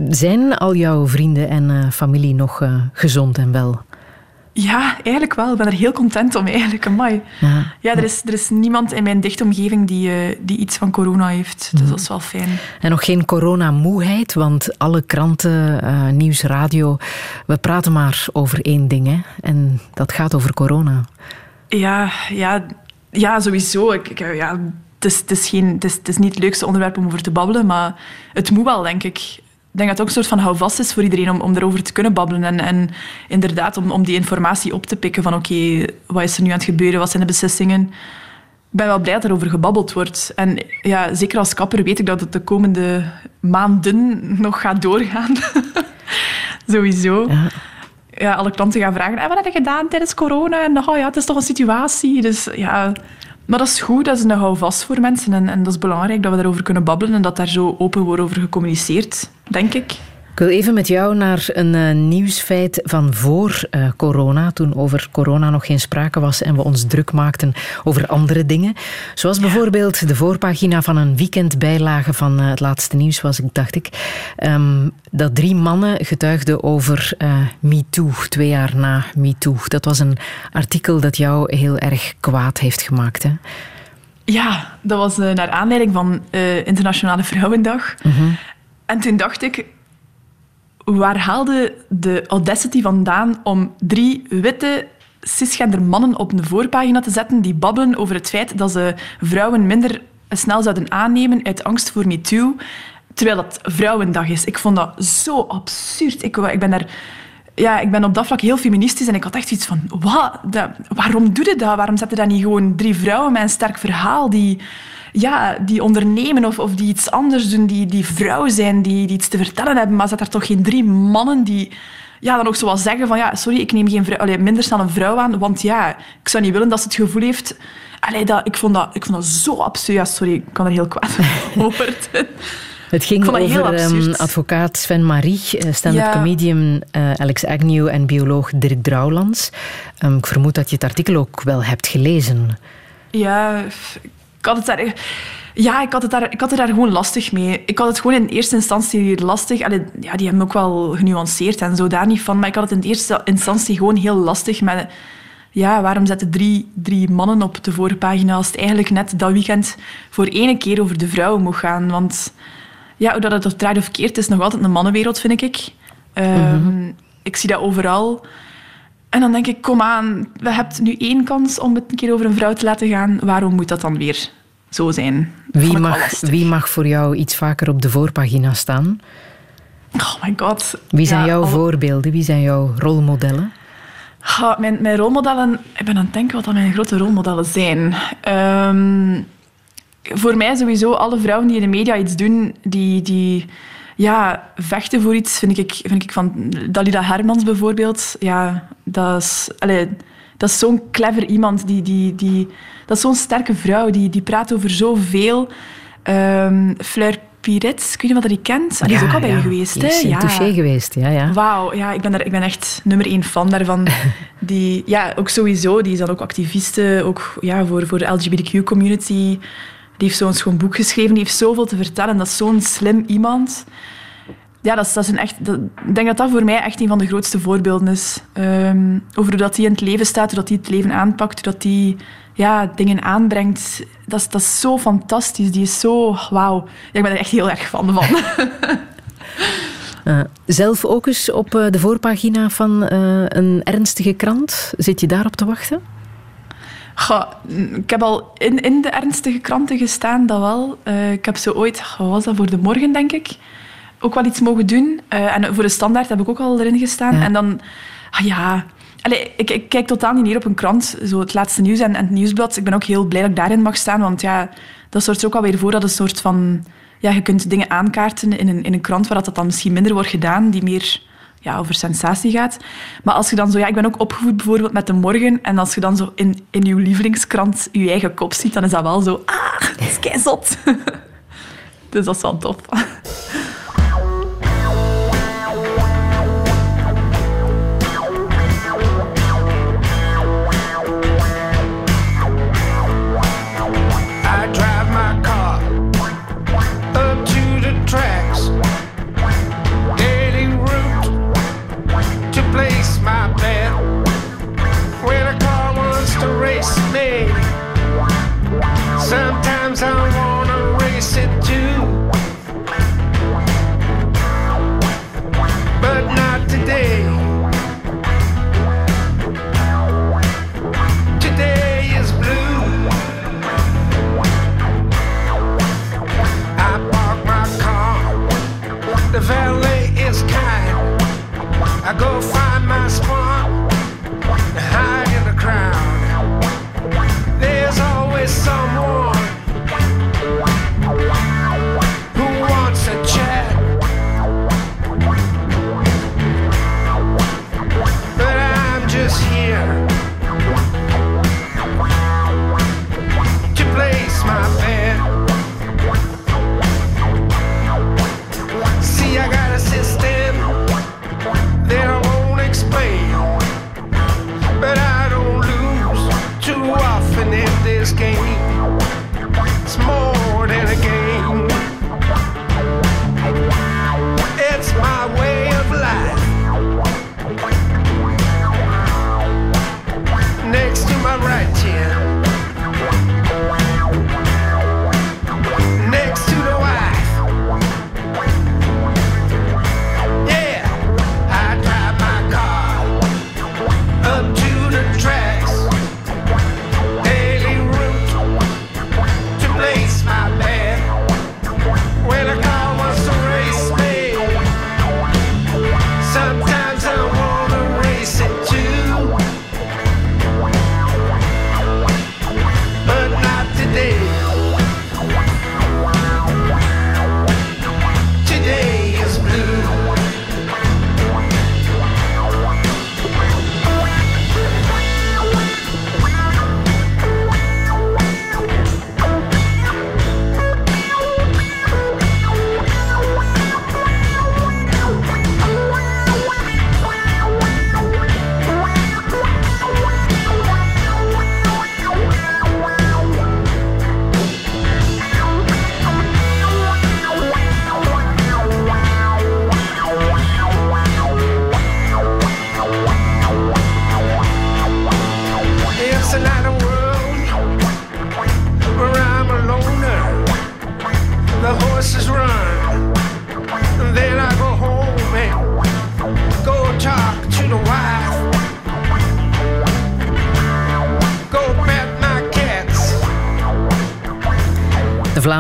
Zijn al jouw vrienden en eh, familie nog eh, gezond en wel? Ja, eigenlijk wel. Ik ben er heel content om, eigenlijk. Amai. Ja. Ja, er is, er is niemand in mijn dichte omgeving die, eh, die iets van corona heeft. Dus dat is wel fijn. En nog geen coronamoeheid, want alle kranten, eh, nieuws, radio, we praten maar over één ding. Hè? En dat gaat over corona. Ja, ja, ja sowieso. Ik, ik, ja, het, is, het, is geen, het, is, het is niet het leukste onderwerp om over te babbelen, maar het moet wel, denk ik. Ik denk dat het ook een soort van houvast is voor iedereen om, om erover te kunnen babbelen. En, en inderdaad, om, om die informatie op te pikken van oké, wat is er nu aan het gebeuren? Wat zijn de beslissingen? Ik ben wel blij dat er over gebabbeld wordt. En ja, zeker als kapper weet ik dat het de komende maanden nog gaat doorgaan. Sowieso. Ja. Ja, alle klanten gaan vragen, "En wat heb je gedaan tijdens corona? En oh ja, het is toch een situatie. Dus ja, maar dat is goed, dat is een houvast voor mensen. En, en dat is belangrijk dat we daarover kunnen babbelen en dat daar zo open wordt over gecommuniceerd, denk ik. Ik wil even met jou naar een eh, nieuwsfeit van voor eh, corona, toen over corona nog geen sprake was en we ons druk maakten over andere dingen. Zoals bijvoorbeeld de voorpagina van een weekendbijlage van eh, het laatste nieuws was, ik dacht ik, ehm, dat drie mannen getuigden over MeToo, twee jaar na MeToo. Dat was een artikel dat jou heel erg kwaad heeft gemaakt. Hè? Ja, dat was naar aanleiding van Internationale Vrouwendag. En toen dacht ik, waar haalde de audacity vandaan om drie witte cisgender mannen op een voorpagina te zetten die babbelen over het feit dat ze vrouwen minder snel zouden aannemen uit angst voor MeToo, terwijl dat Vrouwendag is. Ik vond dat zo absurd. Ik, ik ben daar... Ja, ik ben op dat vlak heel feministisch en ik had echt iets van, wat? Waarom doe je dat? Waarom zet je dan niet gewoon drie vrouwen met een sterk verhaal die, ja, die ondernemen of, of die iets anders doen, die, die vrouw zijn, die, die iets te vertellen hebben. Maar zet daar toch geen drie mannen die ja, dan ook zo wat zeggen van ja, sorry, ik neem geen vrouw, allee, minder snel een vrouw aan, want ja, ik zou niet willen dat ze het gevoel heeft... Allee, dat, ik, vond dat, ik vond dat zo absurd. Ja, sorry, ik kan er heel kwaad over. Het ging over absurd. advocaat Sven Marie, eh, stand-up Ja. comedian eh, Alex Agnew en bioloog Dirk Drouwlands. Ehm, ik vermoed dat je het artikel ook wel hebt gelezen. Ja, ik had het daar... Ja, ik had, het daar, ik had het daar gewoon lastig mee. Ik had het gewoon in eerste instantie lastig. Allee, ja, die hebben ook wel genuanceerd en zo, daar niet van. Maar ik had het in eerste instantie gewoon heel lastig met... Ja, waarom zetten drie, drie mannen op de voorpagina als het eigenlijk net dat weekend voor ene keer over de vrouwen mocht gaan? Want ja, hoe dat het of draait of keert, is nog altijd een mannenwereld, vind ik. Ehm, Ik zie dat overal. En dan denk ik, kom aan, we hebben nu één kans om het een keer over een vrouw te laten gaan. Waarom moet dat dan weer zo zijn? Wie mag, wie mag voor jou iets vaker op de voorpagina staan? Oh my god. Wie zijn Ja, jouw voorbeelden? Wie zijn jouw rolmodellen? Mijn, mijn rolmodellen... Ik ben aan het denken wat dat mijn grote rolmodellen zijn. Ehm, voor mij sowieso alle vrouwen die in de media iets doen, die, die ja, vechten voor iets, vind ik, vind ik van... Dalila Hermans bijvoorbeeld, ja, dat is... allee, dat is zo'n clever iemand. Die, die, die, dat is zo'n sterke vrouw. Die, die praat over zoveel. Ehm Fleur Piret, ik weet niet wat je die kent. Ah, die is ook al bij ja, je geweest, die hè? Ja. Touché geweest, ja. ja. Wauw, ja, ik ben, daar, ik ben echt nummer één fan daarvan. Die, ja, ook sowieso, die is dan ook activiste, ook ja, voor, voor de LGBTQ-community. Die heeft zo'n schoon boek geschreven, die heeft zoveel te vertellen. Dat is zo'n slim iemand. Ja, dat is, dat is een echt, ik denk dat dat voor mij echt een van de grootste voorbeelden is. Ehm, over hoe dat die in het leven staat, hoe dat die het leven aanpakt, hoe dat die ja, dingen aanbrengt. Dat is, dat is zo fantastisch. Die is zo... Wauw. Ik ben er echt heel erg fan van. Eh, zelf ook eens op eh, de voorpagina van eh, een ernstige krant. Zit je daarop te wachten? Goh, ik heb al in, in de ernstige kranten gestaan, dat wel. Eh, ik heb zo ooit, wat was dat, voor de morgen, denk ik, ook wel iets mogen doen. Eh, en voor de standaard heb ik ook al erin gestaan. Ja. En dan, ah ja... Allee, ik, ik kijk totaal niet neer op een krant, zo het laatste nieuws en, en het nieuwsblad. Ik ben ook heel blij dat ik daarin mag staan, want ja, dat zorgt er ook alweer voor dat een soort van... Ja, je kunt dingen aankaarten in een, in een krant waar dat dan misschien minder wordt gedaan, die meer ja, over sensatie gaat. Maar als je dan zo... Ja, ik ben ook opgevoed bijvoorbeeld met De Morgen. En als je dan zo in, in je lievelingskrant je eigen kop ziet, dan is dat wel zo... Ah, dat is keizot. dus dat is wel tof.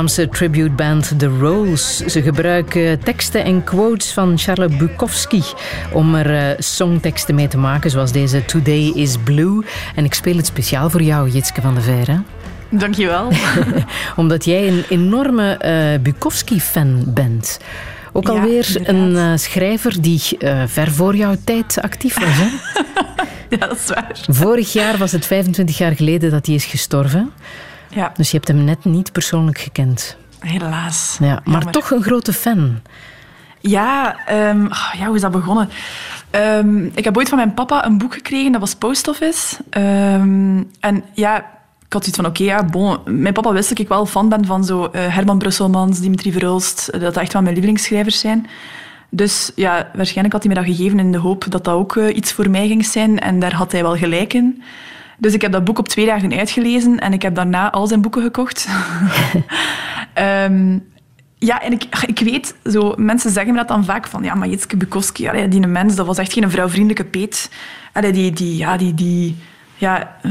Vlaamse tributeband The Rolls. Ze gebruiken teksten en quotes van Charles Bukowski om er eh, songteksten mee te maken, zoals deze Today is Blue. En ik speel het speciaal voor jou, Jitske van de Veer. Dankjewel. Omdat jij een enorme eh, Bukowski-fan bent. Ook alweer een eh, schrijver die ver voor jouw tijd actief was. Hè? ja, dat is waar. Vorig jaar was het 25 jaar geleden dat hij is gestorven. Ja, Dus je hebt hem net niet persoonlijk gekend. helaas. Ja, maar Jammer. toch een grote fan. Ja, ehm, ah, ja, hoe is dat begonnen? Ehm, ik heb ooit van mijn papa een boek gekregen, dat was Post Office. Ehm, en ja, ik had zoiets van, oké, ja, bon. Mijn papa wist dat ik wel fan ben van zo eh, Herman Brusselmans, Dimitri Verhulst, eh, dat dat echt wel mijn lievelingsschrijvers zijn. Dus ja, waarschijnlijk had hij me dat gegeven in de hoop dat dat ook eh, iets voor mij ging zijn. En daar had hij wel gelijk in. Dus ik heb dat boek op twee dagen uitgelezen en ik heb daarna al zijn boeken gekocht. Ehm, ja, en ik, ik weet, zo, mensen zeggen me dat dan vaak van, ja, maar Jitske Bukowski, allee, die mens, dat was echt geen vrouwvriendelijke peet. Allee, die, die, ja, die, die, ja, eh,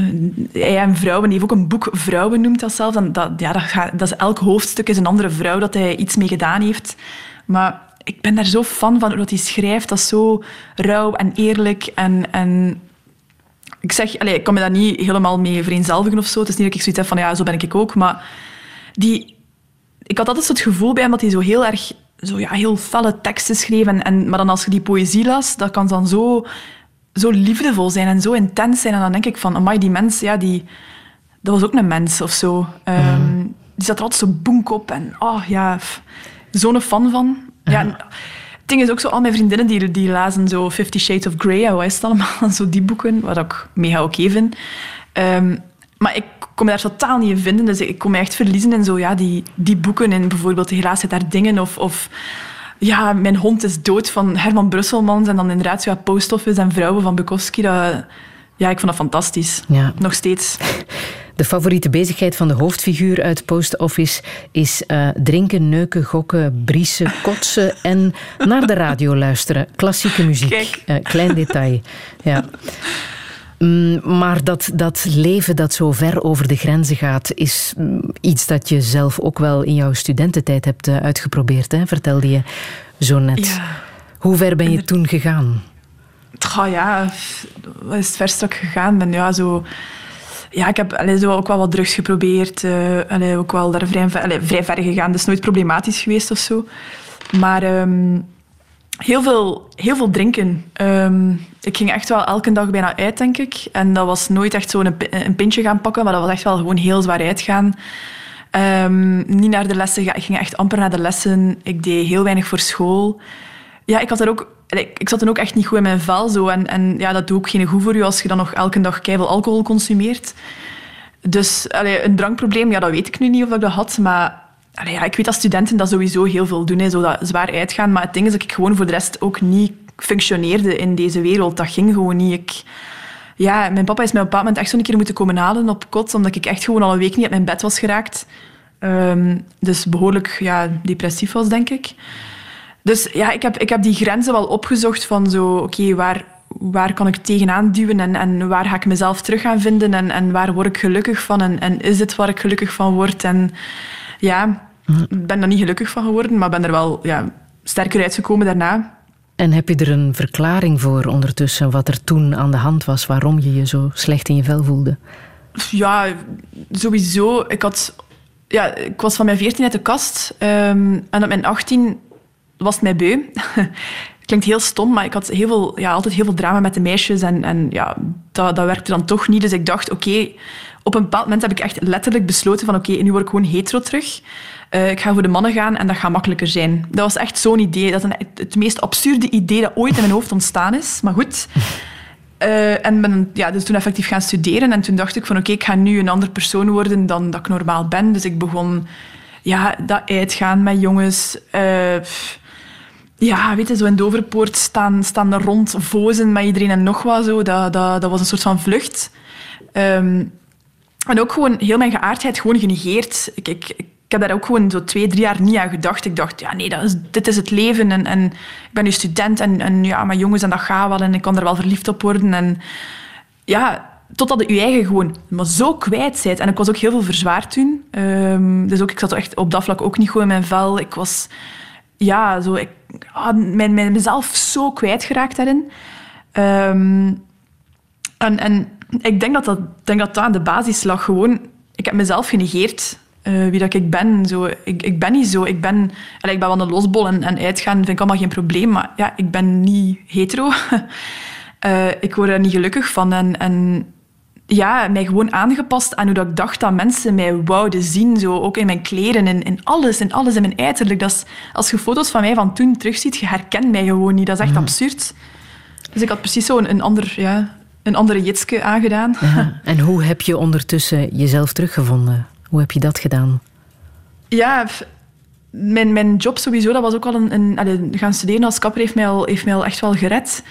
hij en vrouwen, die heeft ook een boek Vrouwen noemt dat zelf. En dat, ja, dat, gaat, dat is elk hoofdstuk is een andere vrouw dat hij iets mee gedaan heeft. Maar ik ben daar zo fan van hoe dat hij schrijft. Dat is zo rauw en eerlijk en... en ik zeg, allee, ik kan me daar niet helemaal mee vereenzelvigen of zo. Het is niet dat ik zoiets heb van, ja, zo ben ik ook. Maar die, ik had altijd zo het gevoel bij hem dat hij zo heel erg zo, ja, heel felle teksten schreef. En, en, maar dan als je die poëzie las, dat kan dan zo, zo liefdevol zijn en zo intens zijn. En dan denk ik van, amai, die mens, ja, die, dat was ook een mens of zo. Ehm, Die zat er altijd zo boenk op. En oh ja, zo'n fan van. Ja, en het ding is ook zo, al mijn vriendinnen die, die lazen zo Fifty Shades of Grey, en hoe is het allemaal, zo die boeken, wat ik mega oké vind. Ehm, maar ik kon me daar totaal niet in vinden. Dus ik kon me echt verliezen in zo, ja, die, die boeken. En bijvoorbeeld Helaas zit daar dingen. Of, of ja, Mijn hond is dood van Herman Brusselmans. En dan inderdaad ja, Post Office en Vrouwen van Bukowski. Dat, ja, ik vond dat fantastisch. Ja. Nog steeds. De favoriete bezigheid van de hoofdfiguur uit Post Office is eh, drinken, neuken, gokken, briezen, kotsen en naar de radio luisteren. Klassieke muziek. Kijk. Eh, klein detail. Ja. Mm, Maar dat, dat leven dat zo ver over de grenzen gaat, is mm, iets dat je zelf ook wel in jouw studententijd hebt eh, uitgeprobeerd, hè? vertelde je zo net. Ja. Hoe ver ben je toen gegaan? Ja, wat is het verst dat ik gegaan ben? Ja, zo... Ja, ik heb allee, zo ook wel wat drugs geprobeerd. allee, ook wel daar vrij, vrij ver gegaan. Is nooit problematisch geweest of zo. Maar ehm, heel, veel, heel veel drinken. Ehm, ik ging echt wel elke dag bijna uit, denk ik. En dat was nooit echt zo'n pi- een pintje gaan pakken, maar dat was echt wel gewoon heel zwaar uitgaan. Ehm, niet naar de lessen. Ik ging echt amper naar de lessen. Ik deed heel weinig voor school. Ja, ik, had er ook, allee, ik zat dan ook echt niet goed in mijn vel. Zo. En, en ja, dat doet ook geen goed voor je als je dan nog elke dag keihard alcohol consumeert. Dus een drankprobleem, ja, dat weet ik nu niet of ik dat had. Maar ja, ik weet dat studenten dat sowieso heel veel doen, hè, zo dat zwaar uitgaan. Maar het ding is dat ik gewoon voor de rest ook niet functioneerde in deze wereld. Dat ging gewoon niet. Ik, ja, mijn papa is mij op een bepaald moment echt zo'n keer moeten komen halen op kot, omdat ik echt gewoon al een week niet uit mijn bed was geraakt. Ehm, dus behoorlijk ja, depressief was, denk ik. Dus ja, ik heb, ik heb die grenzen wel opgezocht van zo, oké, waar, waar kan ik tegenaan duwen en, en waar ga ik mezelf terug gaan vinden en, en waar word ik gelukkig van en, en is dit waar ik gelukkig van word? En ja, ik ben er niet gelukkig van geworden, maar ben er wel ja, sterker uitgekomen daarna. En heb je er een verklaring voor ondertussen, wat er toen aan de hand was, waarom je je zo slecht in je vel voelde? Ja, sowieso. Ik, had, ja, ik was van mijn 14 uit de kast. ehm, en op mijn 18 was het mij beu. Klinkt heel stom, maar ik had heel veel, ja, altijd heel veel drama met de meisjes. En, en ja, dat, dat werkte dan toch niet. Dus ik dacht, oké... op een bepaald moment heb ik echt letterlijk besloten van... Oké, nu word ik gewoon hetero terug. Eh, ik ga voor de mannen gaan en dat gaat makkelijker zijn. Dat was echt zo'n idee. Dat is een, het meest absurde idee dat ooit in mijn hoofd ontstaan is. Maar goed... Eh, en ben ja, dus toen effectief gaan studeren. En toen dacht ik van oké, ik ga nu een andere persoon worden dan dat ik normaal ben. Dus ik begon ja, dat uitgaan met jongens. eh, ja, weet je, zo in Doverpoort staan, staan er rond vozen met iedereen en nog wat zo. Dat, dat, dat was een soort van vlucht. Ehm, en ook gewoon heel mijn geaardheid gewoon genegeerd. Ik, ik, ik heb daar ook gewoon zo twee, drie jaar niet aan gedacht. Ik dacht, ja nee, dat is, dit is het leven. En, en ik ben nu student en, en ja, met jongens en dat gaat wel. En ik kan er wel verliefd op worden. En ja, totdat je je eigen gewoon maar zo kwijt bent. En ik was ook heel veel verzwaard toen. Ehm, dus ook, ik zat echt op dat vlak ook niet goed in mijn vel. Ik was ja, zo, ik had mijn, mezelf zo kwijtgeraakt daarin. Ehm, en, en ik denk dat dat, denk dat dat aan de basis lag. Gewoon, ik heb mezelf genegeerd. eh, wie dat ik ben. Zo, ik, ik ben niet zo. Ik ben, allee, ik ben wel een losbol en, en uitgaan vind ik allemaal geen probleem. Maar ja, ik ben niet hetero. Eh, ik word er niet gelukkig van. En, en ja, mij gewoon aangepast aan hoe dat ik dacht dat mensen mij wouden zien. Zo, ook in mijn kleren, in, in alles, in alles, in mijn uiterlijk. Dat is, als je foto's van mij van toen terugziet, je herkent mij gewoon niet. Dat is echt absurd. Dus ik had precies zo een, een, ander, ja, een andere jitske aangedaan. Ja. En hoe heb je ondertussen jezelf teruggevonden? Hoe heb je dat gedaan? Ja, mijn, mijn job sowieso, dat was ook al een... een allee, gaan studeren als kapper heeft mij al, heeft mij al echt wel gered.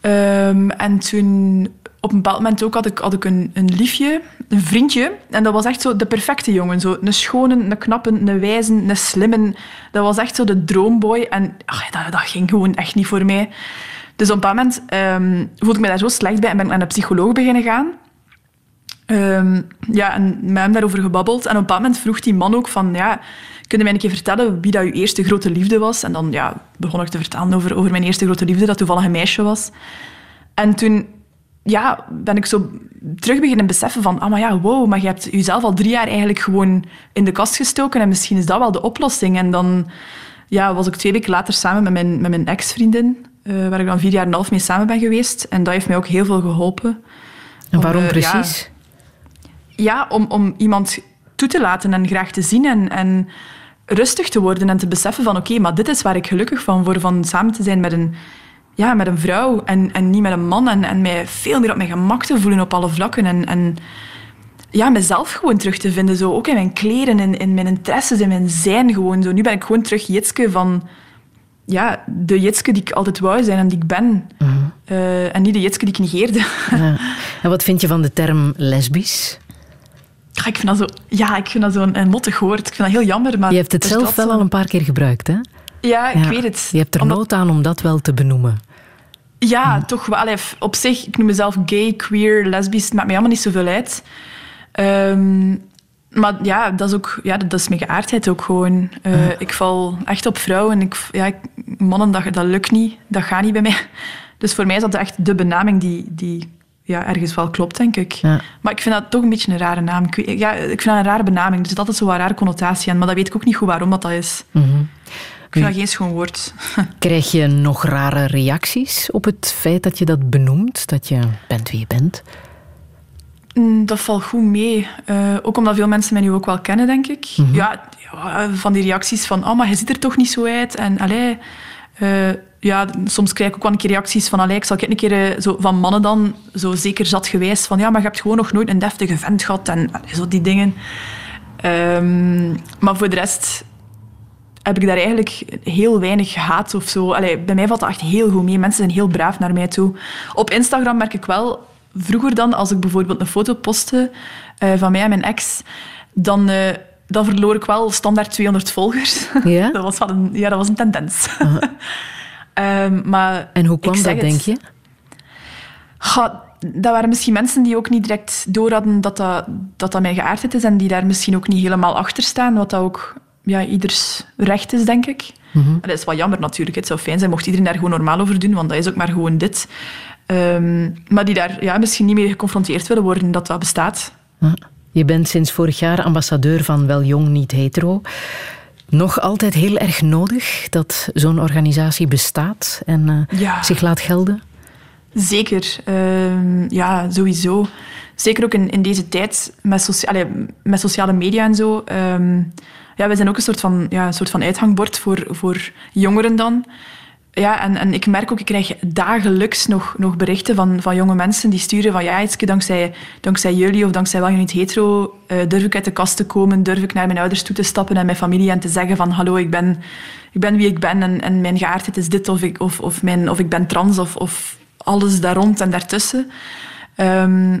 Ehm, en toen, op een bepaald moment ook, had ik, had ik een, een liefje, een vriendje. En dat was echt zo de perfecte jongen. Zo, een schone, een knappe, een wijze, een slimme. Dat was echt zo de droomboy. En ach, dat, dat ging gewoon echt niet voor mij. Dus op een bepaald moment ehm, voelde ik me daar zo slecht bij en ben ik naar een psycholoog beginnen gaan. Ehm, ja, en met hem daarover gebabbeld. En op een bepaald moment vroeg die man ook van... Ja, kun je mij een keer vertellen wie dat uw eerste grote liefde was? En dan ja, begon ik te vertellen over, over mijn eerste grote liefde, dat toevallig een meisje was. En toen ja, ben ik zo terug beginnen beseffen van... Ah, maar ja, wow, maar je hebt jezelf al drie jaar eigenlijk gewoon in de kast gestoken en misschien is dat wel de oplossing. En dan ja, was ik twee weken later samen met mijn, met mijn ex-vriendin, eh, waar ik dan vier jaar en een half mee samen ben geweest. En dat heeft mij ook heel veel geholpen. En Om, waarom eh, precies? ja, om, om iemand toe te laten en graag te zien en, en rustig te worden en te beseffen van oké, maar dit is waar ik gelukkig van word, van samen te zijn met een, ja, met een vrouw en, en niet met een man en, en mij veel meer op mijn gemak te voelen op alle vlakken en, en ja, mezelf gewoon terug te vinden, zo, ook in mijn kleren, in, in mijn interesses, in mijn zijn gewoon. Zo. Nu ben ik gewoon terug Jitske van ja, de Jitske die ik altijd wou zijn en die ik ben. Eh, en niet de Jitske die ik negeerde. Ja. En wat vind je van de term lesbisch? Ja, ik vind dat zo, ja, ik vind dat zo'n een mottig woord. Ik vind dat heel jammer. Maar Je hebt het zelf wel zo- al een paar keer gebruikt, hè? Ja, ik Ja. weet het. Je hebt er Omdat- nood aan om dat wel te benoemen. Ja, toch wel. Allee, op zich, ik noem mezelf gay, queer, lesbisch. Het maakt mij allemaal niet zoveel uit. Ehm, maar ja, dat is ook ja, dat is mijn geaardheid ook gewoon. Eh, Ik val echt op vrouwen. Ik, ja, ik- mannen, dat, dat lukt niet. Dat gaat niet bij mij. Dus voor mij is dat echt de benaming die, die ja, ergens wel klopt, denk ik. Ja. Maar ik vind dat toch een beetje een rare naam. Ik, ja, ik vind dat een rare benaming. Er zit altijd zo'n rare connotatie aan. Maar dat weet ik ook niet goed waarom dat, dat is. Mhm. Ik vind dat geen schoon woord. Krijg je nog rare reacties op het feit dat je dat benoemt? Dat je bent wie je bent? Mm, Dat valt goed mee. Eh, ook omdat veel mensen mij nu ook wel kennen, denk ik. ja, ja, van die reacties van, oh, maar je ziet er toch niet zo uit. En allee, eh, ja, soms krijg ik ook wel een keer reacties van, allee, ik zal een keer eh, zo, van mannen dan, zo zeker zat geweest, van ja, maar je hebt gewoon nog nooit een deftige vent gehad. En allee, zo die dingen. Ehm, maar voor de rest heb ik daar eigenlijk heel weinig haat of zo. Allee, bij mij valt dat echt heel goed mee. Mensen zijn heel braaf naar mij toe. Op Instagram merk ik wel, vroeger dan, als ik bijvoorbeeld een foto postte eh, van mij en mijn ex, dan, eh, dan verloor ik wel standaard 200 volgers. Ja? dat, was een, ja, dat was een tendens. Ehm, maar En hoe kwam dat, het. denk je? Dat waren misschien mensen die ook niet direct door hadden dat dat, dat, dat mijn geaardheid is en die daar misschien ook niet helemaal achter staan, wat dat ook ja, ieders recht is, denk ik. En dat is wel jammer natuurlijk. Het zou fijn zijn mocht iedereen daar gewoon normaal over doen, want dat is ook maar gewoon dit. Ehm, maar die daar ja, misschien niet mee geconfronteerd willen worden dat dat bestaat. Je bent sinds vorig jaar ambassadeur van Wel Jong Niet Hetero. Nog altijd heel erg nodig dat zo'n organisatie bestaat en eh, Ja. zich laat gelden? Zeker, Ehm, ja, sowieso. Zeker ook in, in deze tijd met, socia- allee, met sociale media en zo. Ehm, ja, wij zijn ook een soort van, ja, een soort van uithangbord voor, voor jongeren dan. Ja, en, en ik merk ook, ik krijg dagelijks nog, nog berichten van, van jonge mensen die sturen van ja, Ietske, dankzij, dankzij jullie of dankzij wel niet hetero, eh, durf ik uit de kast te komen, durf ik naar mijn ouders toe te stappen en mijn familie en te zeggen van hallo, ik ben, ik ben wie ik ben en, en mijn geaardheid is dit of ik, of, of, mijn, of ik ben trans of, of alles daar rond en daartussen. Ehm,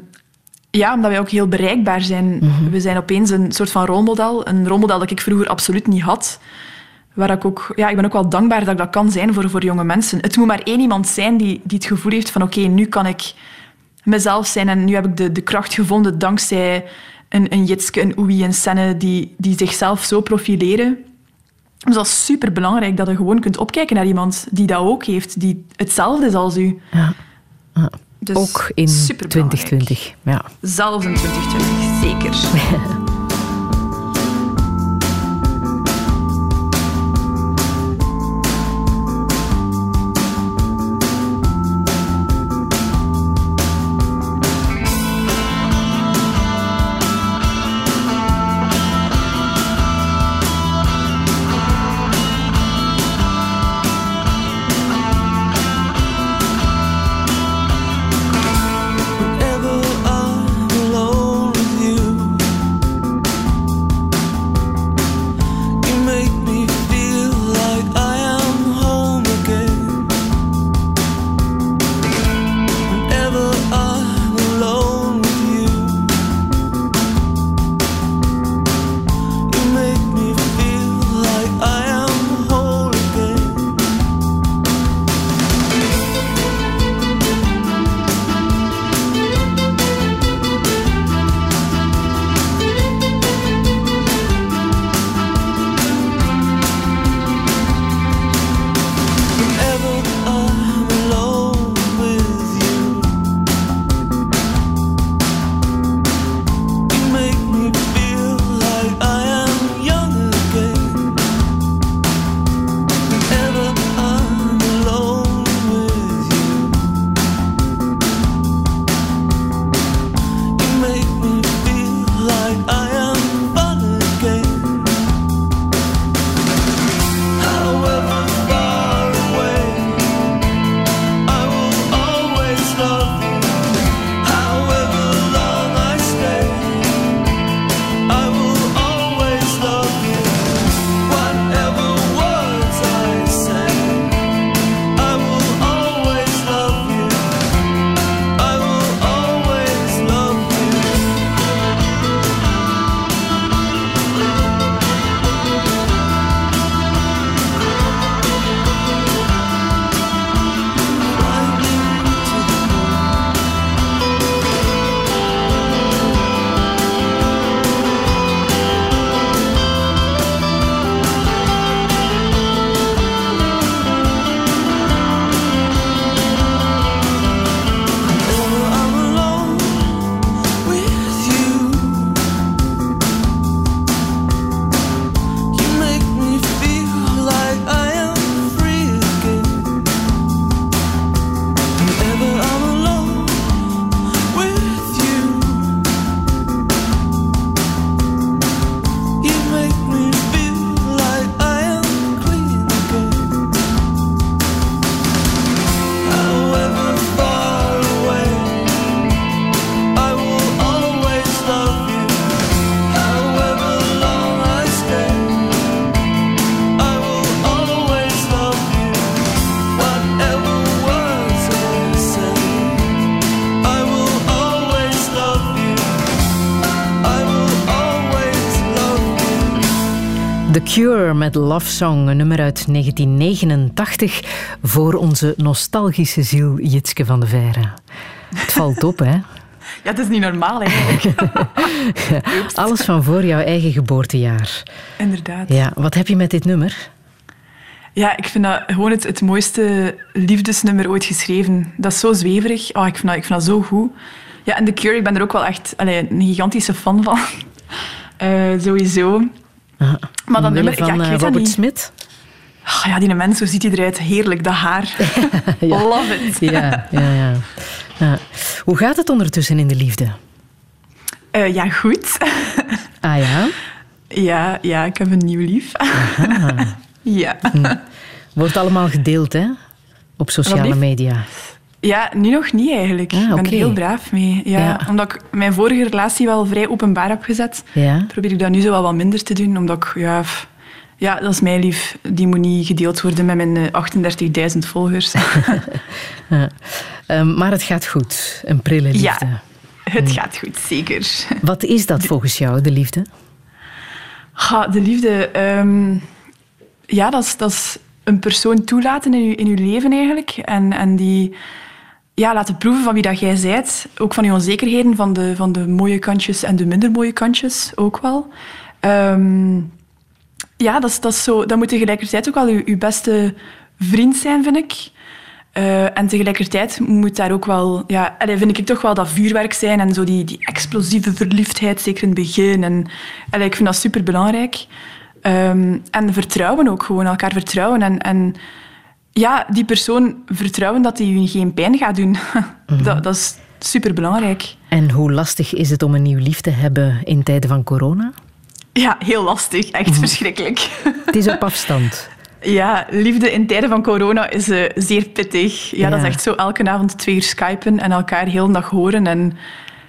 ja, omdat wij ook heel bereikbaar zijn. We zijn opeens een soort van rolmodel. Een rolmodel dat ik vroeger absoluut niet had. Waar ik, ook, ja, ik ben ook wel dankbaar dat ik dat kan zijn voor, voor jonge mensen. Het moet maar één iemand zijn die, die het gevoel heeft van oké, nu kan ik mezelf zijn. En nu heb ik de, de kracht gevonden dankzij een, een Jitske, een Oei en Senne die, die zichzelf zo profileren. Dus dat is super belangrijk dat je gewoon kunt opkijken naar iemand die dat ook heeft, die hetzelfde is als u. Ja. Ja. Dus Ook in superbelangrijk. 2020. Ja. Zelfs in 2020, zeker. Met Love Song, een nummer uit 1989 voor onze nostalgische ziel Jitske van de Veire. Het valt op, hè? Ja, het is niet normaal eigenlijk. Alles van voor jouw eigen geboortejaar. Inderdaad. Ja, wat heb je met dit nummer? Ja, ik vind dat gewoon het, het mooiste liefdesnummer ooit geschreven. Dat is zo zweverig. Oh, ik, vind dat, ik vind dat zo goed. Ja, en The Cure, ik ben er ook wel echt allee, een gigantische fan van. Eh, sowieso. Maar dat nummer, van ja, eh, Robert? Ah, ja, die mens, hoe ziet hij eruit? Heerlijk, dat haar. Love it. Ja, ja, ja, ja. Hoe gaat het ondertussen in de liefde? Eh, ja, goed. Ah ja? Ja, ja, ik heb een nieuw lief. ja. Wordt allemaal gedeeld, hè? Op sociale media. Ja, nu nog niet eigenlijk. Ah, Ik ben er heel braaf mee. Ja, Ja. Omdat ik mijn vorige relatie wel vrij openbaar heb gezet, Ja? probeer ik dat nu zo wel wat minder te doen. Omdat ik, ja, ja, dat is mijn lief. Die moet niet gedeeld worden met mijn eh, 38.000 volgers. Ja. Ehm, maar het gaat goed. Een prille liefde. Ja, het gaat goed, zeker. Wat is dat volgens jou, de liefde? De liefde. ehm, ja, dat is, dat is een persoon toelaten in je, in je leven eigenlijk. En, en die ja, laten proeven van wie dat jij zijt. Ook van je onzekerheden, van de, van de mooie kantjes en de minder mooie kantjes ook wel. Ehm, ja, dat, dat, is zo, dat moet tegelijkertijd ook wel je, je beste vriend zijn, vind ik. Eh, en tegelijkertijd moet daar ook wel, ja, allee, vind ik toch wel dat vuurwerk zijn en zo die, die explosieve verliefdheid, zeker in het begin. En, ik vind dat super belangrijk. en vertrouwen ook gewoon, elkaar vertrouwen. En, en ja, die persoon vertrouwen dat hij je geen pijn gaat doen. dat, dat is super belangrijk. En hoe lastig is het om een nieuw lief te hebben in tijden van corona? Ja, heel lastig. Echt verschrikkelijk. Het is op afstand. Ja, liefde in tijden van corona is eh, zeer pittig. Ja, dat is echt zo elke avond twee uur skypen en elkaar heel de dag horen. En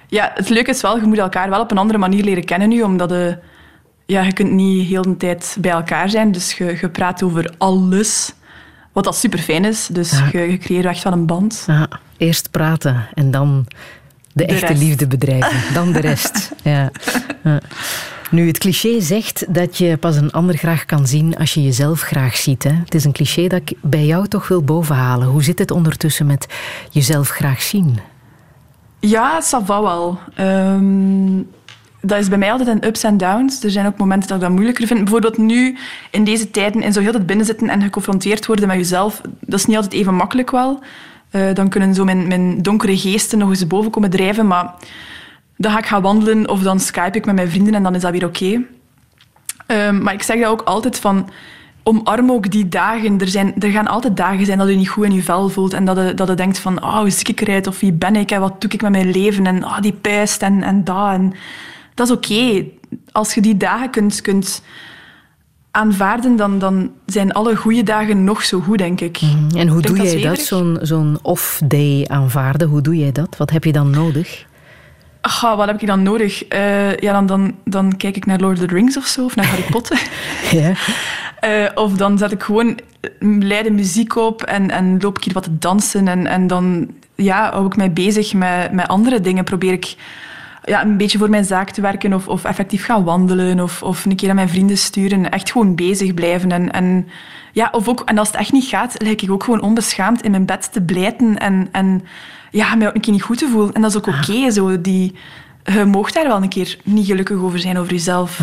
ja, het leuke is wel, je moet elkaar wel op een andere manier leren kennen nu, omdat de, ja, je kunt niet heel de tijd bij elkaar zijn. Dus je, je praat over alles, wat dat super fijn is. Dus je, je creëert echt wel een band. Ja, eerst praten en dan de, echte rest. liefde bedrijven. Dan de rest. ja. Ja. Nu, het cliché zegt dat je pas een ander graag kan zien als je jezelf graag ziet. Hè? Het is een cliché dat ik bij jou toch wil bovenhalen. Hoe zit het ondertussen met jezelf graag zien? Ja, ça va wel. Ehm, dat is bij mij altijd een ups en downs. Er zijn ook momenten dat ik dat moeilijker vind. Bijvoorbeeld nu, in deze tijden, in zo heel het binnenzitten en geconfronteerd worden met jezelf, dat is niet altijd even makkelijk wel. Eh, dan kunnen zo mijn, mijn donkere geesten nog eens boven komen drijven, maar dan ga ik gaan wandelen of dan skype ik met mijn vrienden en dan is dat weer oké. Ehm, maar ik zeg dat ook altijd van... Omarm ook die dagen. Er, zijn, er gaan altijd dagen zijn dat je niet goed in je vel voelt. En dat je, dat je denkt van, oh, hoe zie ik eruit? Of wie ben ik? En wat doe ik met mijn leven? En oh, die pijst en, en dat. En dat is oké. Als je die dagen kunt, kunt aanvaarden, dan, dan zijn alle goede dagen nog zo goed, denk ik. En hoe doe Klinkt jij dat, zo'n zo'n off-day aanvaarden? Hoe doe jij dat? Wat heb je dan nodig? Ach, wat heb ik dan nodig? Eh, ja, dan, dan, dan kijk ik naar Lord of the Rings of zo, of naar Harry Potter. Ja. Eh, of dan zet ik gewoon luide muziek op en, en loop ik hier wat te dansen. En, en dan ja, hou ik mij bezig met, met andere dingen. Probeer ik ja, een beetje voor mijn zaak te werken of, of effectief gaan wandelen of, of een keer aan mijn vrienden sturen. Echt gewoon bezig blijven. En, en, ja, of ook, en als het echt niet gaat, lijk ik ook gewoon onbeschaamd in mijn bed te blijten en, en ja, mij ook een keer niet goed te voelen. En dat is ook oké. zo die je moogt daar wel een keer niet gelukkig over zijn, over jezelf.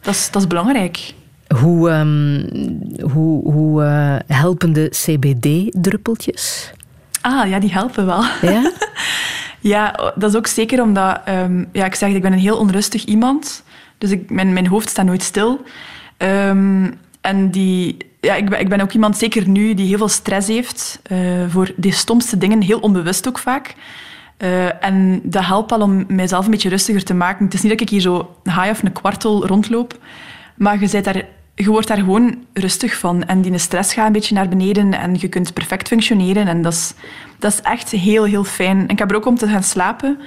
Dat, is, dat is belangrijk. Hoe, ehm, hoe, hoe eh, helpen de CBD-druppeltjes? Ah, ja, die helpen wel. Ja? Ja, dat is ook zeker omdat... ehm, ja, ik zeg, ik ben een heel onrustig iemand. Dus ik, mijn, mijn hoofd staat nooit stil. Ehm, en die, ja, ik, ben, ik ben ook iemand, zeker nu, die heel veel stress heeft. eh, voor de stomste dingen, heel onbewust ook vaak. Eh, en dat helpt wel om mijzelf een beetje rustiger te maken. Het is niet dat ik hier zo high of een kwartel rondloop. Maar je, bent daar, je wordt daar gewoon rustig van. En die stress gaat een beetje naar beneden. En je kunt perfect functioneren. En dat is, dat is echt heel, heel fijn. En ik heb er ook om te gaan slapen.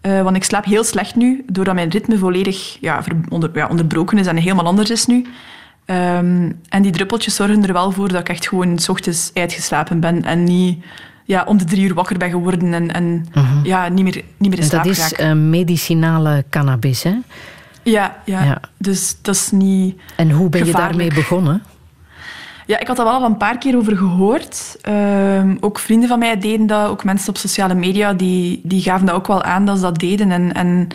eh, want ik slaap heel slecht nu. Doordat mijn ritme volledig ja, onder, ja, onderbroken is en helemaal anders is nu. Ehm, en die druppeltjes zorgen er wel voor dat ik echt gewoon s ochtends uitgeslapen ben. En niet ja, om de drie uur wakker ben geworden. En, en ja, niet meer, niet meer in slaap dat is eh, medicinale cannabis, hè? Ja, ja, Ja. dus dat is niet En hoe ben je daarmee begonnen? Ja, ik had er wel al een paar keer over gehoord. Ehm, ook vrienden van mij deden dat. Ook mensen op sociale media die, die gaven dat ook wel aan dat ze dat deden. En, en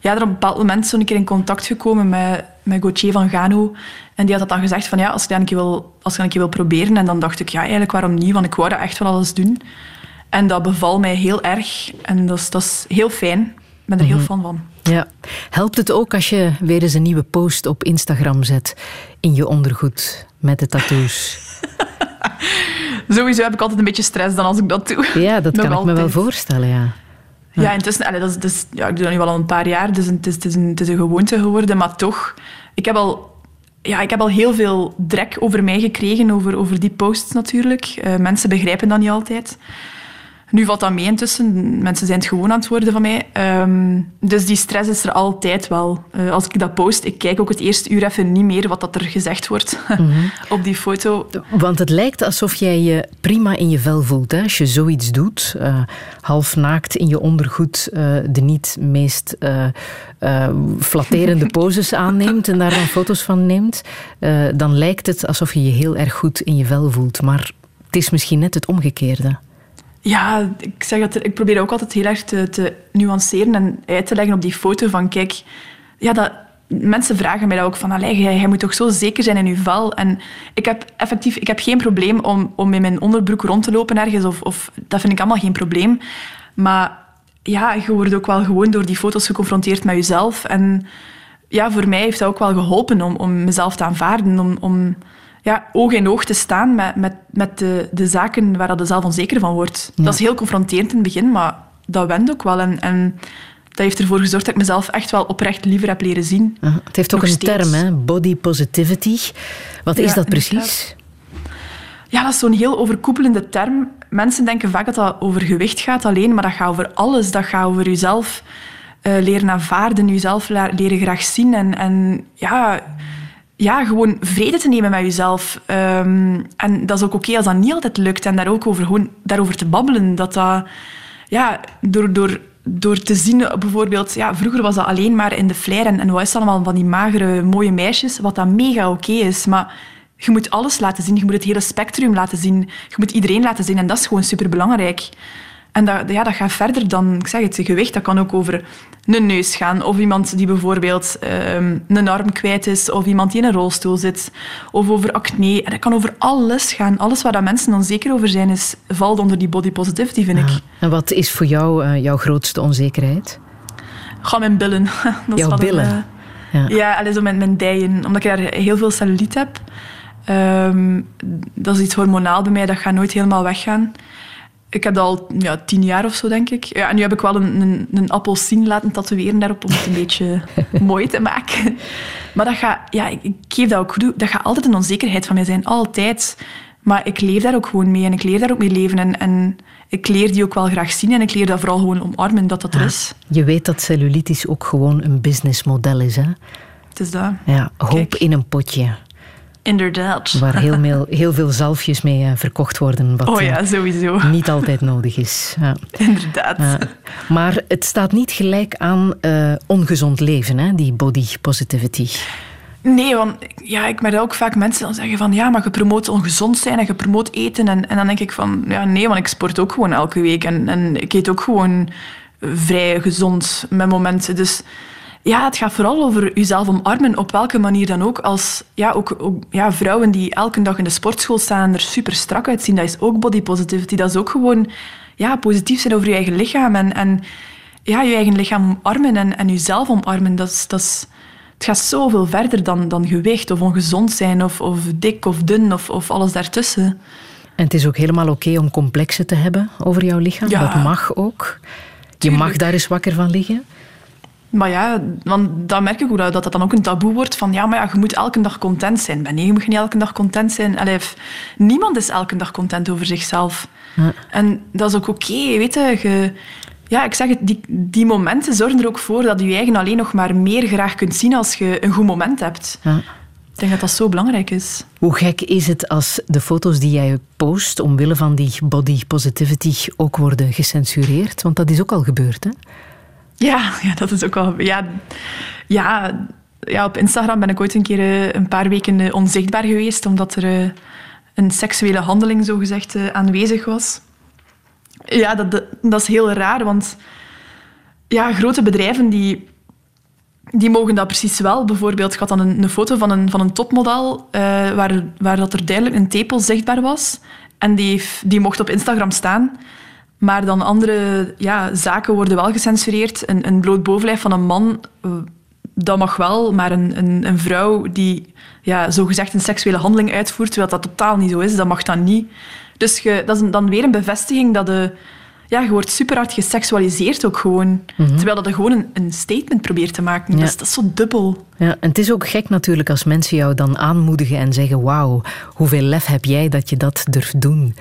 ja, er op een bepaald moment zo een keer in contact gekomen met, met Gauthier van Gano. En die had dat dan gezegd van ja, als je dat een keer wil, als dat een keer wil proberen. En dan dacht ik, ja, eigenlijk waarom niet? Want ik wou dat echt wel alles doen. En dat beval mij heel erg. En dat is, dat is heel fijn. Ik ben er heel Mhm. fan van. Ja. Helpt het ook als je weer eens een nieuwe post op Instagram zet in je ondergoed met de tattoos? Sowieso heb ik altijd een beetje stress dan als ik dat doe. Ja, dat Nog kan ik me wel voorstellen, ja. Ja, intussen, allee, dat is, dat is- ja, ik doe dat nu al een paar jaar, dus het is, het, is een, het is een gewoonte geworden. Maar toch, ik heb al, ja, ik heb al heel veel drek over mij gekregen, over, over die posts natuurlijk. Eh, mensen begrijpen dat niet altijd. Nu valt dat mee intussen. Mensen zijn het gewoon aan het worden van mij. Ehm, dus die stress is er altijd wel. Eh, als ik dat post, ik kijk ook het eerste uur even niet meer wat dat er gezegd wordt op die foto. Want het lijkt alsof jij je prima in je vel voelt. Hè? Als je zoiets doet, eh, half naakt in je ondergoed, eh, de niet meest flatterende poses aanneemt en daar dan foto's van neemt, dan lijkt het alsof je je heel erg goed in je vel voelt. Maar het is misschien net het omgekeerde. Ja, ik, zeg dat, ik probeer ook altijd heel erg te, te nuanceren en uit te leggen op die foto van kijk, ja, dat, mensen vragen mij dat ook van allee, jij, moet toch zo zeker zijn in je vel. En ik heb effectief ik heb geen probleem om, om in mijn onderbroek rond te lopen ergens, of, of, dat vind ik allemaal geen probleem. Maar ja, je wordt ook wel gewoon door die foto's geconfronteerd met jezelf. En ja, voor mij heeft dat ook wel geholpen om, om mezelf te aanvaarden, om, om ja, oog in oog te staan met, met, met de, de zaken waar je zelf onzeker van wordt. Dat is heel confronterend in het begin, maar dat went ook wel. En, en dat heeft ervoor gezorgd dat ik mezelf echt wel oprecht liever heb leren zien. Aha, Het heeft ook Nog een steeds. term, hè? body positivity. Wat is dat precies? Ja, dat is zo'n heel overkoepelende term. Mensen denken vaak dat dat over gewicht gaat alleen, maar dat gaat over alles. Dat gaat over jezelf eh, leren aanvaarden, jezelf leren graag zien en, en ja, ja, gewoon vrede te nemen met jezelf. Ehm, en dat is ook oké als dat niet altijd lukt en daar ook over, gewoon, daarover te babbelen. Dat dat, ja, door, door, door te zien, bijvoorbeeld, ja, vroeger was dat alleen maar in de flair en, en wat is allemaal van die magere, mooie meisjes, wat dat mega oké is. Maar je moet alles laten zien, je moet het hele spectrum laten zien, je moet iedereen laten zien en dat is gewoon superbelangrijk. En dat, ja, dat gaat verder dan, ik zeg het, gewicht. Dat kan ook over een neus gaan. Of iemand die bijvoorbeeld ehm, een arm kwijt is. Of iemand die in een rolstoel zit. Of over acne. En dat kan over alles gaan. Alles waar dat mensen onzeker over zijn, is, valt onder die body positivity, vind ik. En wat is voor jou eh, jouw grootste onzekerheid? Ga mijn billen. Dat Jouw een, billen? eh, Ja. ja, allee, zo mijn, mijn dijen. Omdat ik daar heel veel cellulite heb. Ehm, dat is iets hormonaal bij mij. Dat gaat nooit helemaal weggaan. Ik heb dat al ja, tien jaar of zo, denk ik. Ja, en nu heb ik wel een, een, een appelsien laten tatoeëren daarop om het een beetje mooi te maken. Maar dat gaat, ja, ik, ik geef dat ook goed. Dat gaat altijd een onzekerheid van mij zijn. Altijd. Maar ik leef daar ook gewoon mee en ik leer daar ook mee leven. En, en ik leer die ook wel graag zien en ik leer dat vooral gewoon omarmen dat dat er is. Je weet dat cellulitis ook gewoon een businessmodel is, hè? Het is dat. Ja, hoop in een potje. Inderdaad. Waar heel, veel- heel veel zalfjes mee eh, verkocht worden. Wat Oh ja, eh, sowieso. niet altijd nodig is. Ja. Inderdaad. Maar het staat niet gelijk aan eh, ongezond leven, hè, die body positivity. Nee, want ja, ik merk ook vaak mensen dan zeggen van ja, maar je promoot ongezond zijn en je promoot eten. En, en dan denk ik van ja, nee, want ik sport ook gewoon elke week en, en ik eet ook gewoon vrij gezond met momenten. Dus ja, het gaat vooral over jezelf omarmen, op welke manier dan ook. Als ja, ook, ook ja, vrouwen die elke dag in de sportschool staan en er super strak uitzien, dat is ook body positivity. Dat is ook gewoon ja, positief zijn over je eigen lichaam en, en ja, je eigen lichaam omarmen en, en jezelf omarmen. Dat is, dat is, het gaat zoveel verder dan, dan gewicht of ongezond zijn of, of dik of dun of, of alles daartussen. En het is ook helemaal oké om complexen te hebben over jouw lichaam. Ja. Dat mag ook. Je mag daar eens wakker van liggen. Maar ja, want dan merk ik ook dat dat dan ook een taboe wordt van ja, maar ja, je moet elke dag content zijn. Maar nee, je moet niet elke dag content zijn. Allee, niemand is elke dag content over zichzelf. Ja. En dat is ook oké, weet je. je- Ja, ik zeg het, die, die momenten zorgen er ook voor dat je je eigen alleen nog maar meer graag kunt zien als je een goed moment hebt. Ja. Ik denk dat dat zo belangrijk is. Hoe gek is het als de foto's die jij post omwille van die body positivity ook worden gecensureerd? Want dat is ook al gebeurd, hè? Ja, ja dat is ook wel... Ja, ja, ja, op Instagram ben ik ooit een keer eh, een paar weken eh, onzichtbaar geweest, omdat er eh, een seksuele handeling zogezegd aanwezig was. Ja, dat, dat, is heel raar, want ja, grote bedrijven die, die mogen dat precies wel. Bijvoorbeeld, ik had dan een, foto van een, van een topmodel waar, waar dat er duidelijk een tepel zichtbaar was. En die, die mocht op Instagram staan. Maar dan andere ja, zaken worden wel gecensureerd. Een, een bloot bovenlijf van een man, eh, dat mag wel. Maar een, een, een vrouw die ja, zogezegd een seksuele handeling uitvoert, terwijl dat totaal niet zo is, dat mag dan niet. Dus je, dat is dan weer een bevestiging dat de, ja, je wordt super hard geseksualiseerd ook gewoon. Terwijl dat je gewoon een, een statement probeert te maken. Ja. Is, dat is zo dubbel. Ja, en het is ook gek natuurlijk als mensen jou dan aanmoedigen en zeggen: Wauw, hoeveel lef heb jij dat je dat durft doen?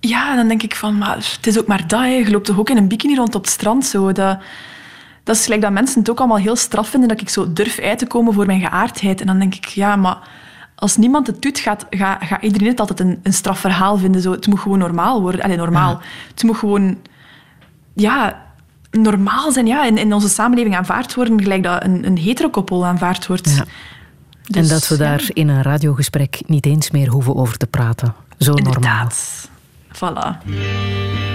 Ja, dan denk ik van, maar het is ook maar dat. Hè. Je loopt toch ook in een bikini rond op het strand. Zo. Dat, dat is gelijk dat mensen het ook allemaal heel straf vinden dat ik zo durf uit te komen voor mijn geaardheid. En dan denk ik, ja, maar als niemand het doet, gaat, gaat, gaat iedereen het altijd een, een strafverhaal vinden. Zo. Het moet gewoon normaal worden. Allee, normaal. Het moet gewoon... Ja, normaal zijn. Ja, in, in onze samenleving aanvaard worden, gelijk dat een, een heterokoppel aanvaard wordt. Ja. en Dus, dat we ja. daar in een radiogesprek niet eens meer hoeven over te praten. Zo normaal. Inderdaad.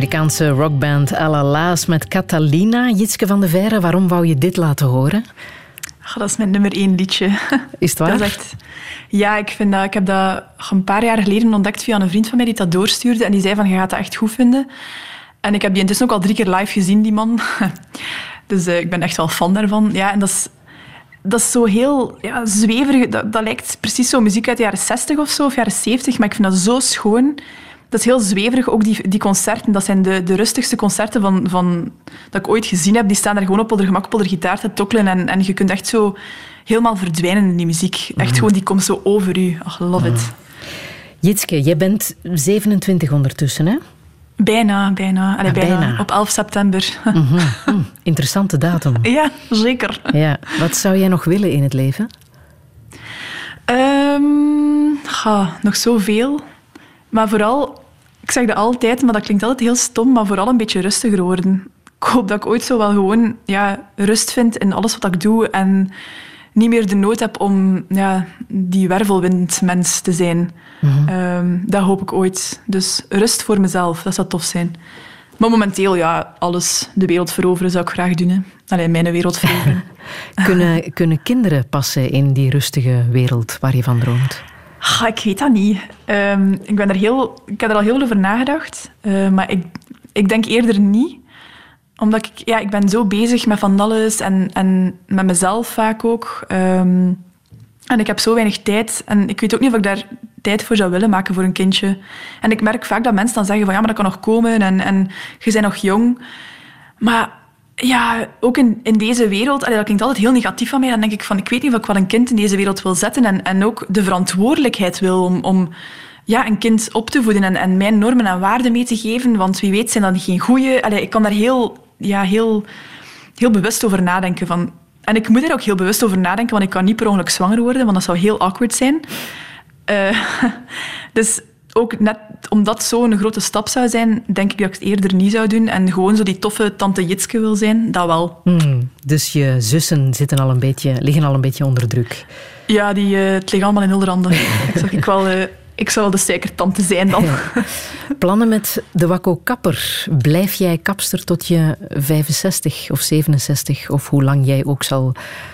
Amerikaanse rockband Alala's met Catalina. Jitske van de Verre, waarom wou je dit laten horen? Ach, dat is mijn nummer één liedje. Is het waar? Dat is echt... Ja, ik, vind dat, ik heb dat een paar jaar geleden ontdekt via een vriend van mij die dat doorstuurde. En die zei van, je gaat dat echt goed vinden. En ik heb die intussen ook al drie keer live gezien, die man. Dus eh, ik ben echt wel fan daarvan. Ja, en dat is, dat is zo heel ja, zweverig. Dat, dat lijkt precies zo muziek uit de jaren 60 of zo, of jaren 70. Maar ik vind dat zo schoon. Dat is heel zweverig, ook die, die concerten. Dat zijn de, de rustigste concerten van, van, dat ik ooit gezien heb. Die staan er gewoon op de gemak op de gitaar te tokkelen. En, en je kunt echt zo helemaal verdwijnen in die muziek. Echt gewoon, die komt zo over u. Ach, love it. Jitske, jij bent 27 ondertussen, hè? Bijna, bijna. Allee, bijna. bijna. Op 11 september. Mhm. Hm, Interessante datum. ja, zeker. Ja. Wat zou jij nog willen in het leven? Ehm, ga, nog zoveel. Maar vooral, ik zeg dat altijd, maar dat klinkt altijd heel stom, maar vooral een beetje rustiger worden. Ik hoop dat ik ooit zo wel gewoon ja, rust vind in alles wat ik doe en niet meer de nood heb om ja, die wervelwindmens te zijn. Ehm, dat hoop ik ooit. Dus rust voor mezelf, dat zou tof zijn. Maar momenteel, ja, alles, de wereld veroveren zou ik graag doen. Hè. Allee, mijn wereld veroveren. Kunnen, kunnen kinderen passen in die rustige wereld waar je van droomt? Ik weet dat niet. Ehm, ik, ben er heel, ik heb er al heel veel over nagedacht. eh, maar ik, ik denk eerder niet. Omdat ik, ja, ik ben zo bezig met van alles en, en met mezelf vaak ook. Ehm, en ik heb zo weinig tijd. En ik weet ook niet of ik daar tijd voor zou willen maken voor een kindje. En ik merk vaak dat mensen dan zeggen van ja, maar dat kan nog komen en, en je bent nog jong. Maar ja, ook in, in deze wereld, allee, dat klinkt altijd heel negatief van mij. Dan denk ik van, ik weet niet of ik wel een kind in deze wereld wil zetten. En, en ook de verantwoordelijkheid wil om, om ja, een kind op te voeden en, en mijn normen en waarden mee te geven. Want wie weet zijn dat geen. Allee, ik kan daar heel, ja, heel, heel bewust over nadenken. Van, en ik moet er ook heel bewust over nadenken, want ik kan niet per ongeluk zwanger worden, want dat zou heel awkward zijn. Eh, dus ook net omdat zo'n grote stap zou zijn, denk ik dat ik het eerder niet zou doen. En gewoon zo die toffe tante Jitske wil zijn, dat wel. Hmm, dus je zussen zitten al een beetje, liggen al een beetje onder druk. Ja, die, eh, het ligt allemaal in Hilderanden. ik, zag ik, wel, eh, ik zou wel de suikertante zijn dan. Plannen met de Wakko Kapper. Blijf jij kapster tot je 65 of 67? Of hoe lang jij ook zal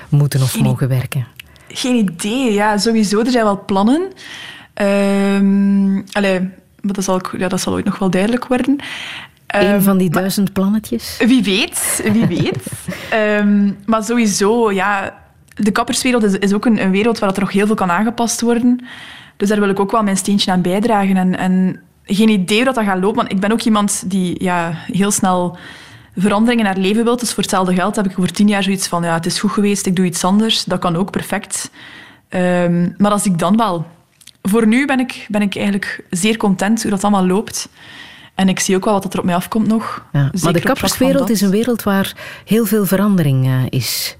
moeten of Geen mogen werken? Geen idee. Ja, sowieso. Er zijn wel plannen. Allee, maar dat zal, ja, dat zal ooit nog wel duidelijk worden. Een Ehm, van die duizend plannetjes? Wie weet, wie weet. Ehm, maar sowieso, ja, de kapperswereld is, is ook een, een wereld waar er nog heel veel kan aangepast worden. Dus daar wil ik ook wel mijn steentje aan bijdragen. En, en geen idee hoe dat, dat gaat lopen, want ik ben ook iemand die ja, heel snel veranderingen naar leven wil. Dus voor hetzelfde geld heb ik over tien jaar zoiets van, ja, het is goed geweest, ik doe iets anders. Dat kan ook perfect. Maar als ik dan wel... Voor nu ben ik, ben ik eigenlijk zeer content hoe dat allemaal loopt. En ik zie ook wel wat er op mij afkomt nog. Ja, maar de kapperswereld is een wereld waar heel veel verandering eh, is.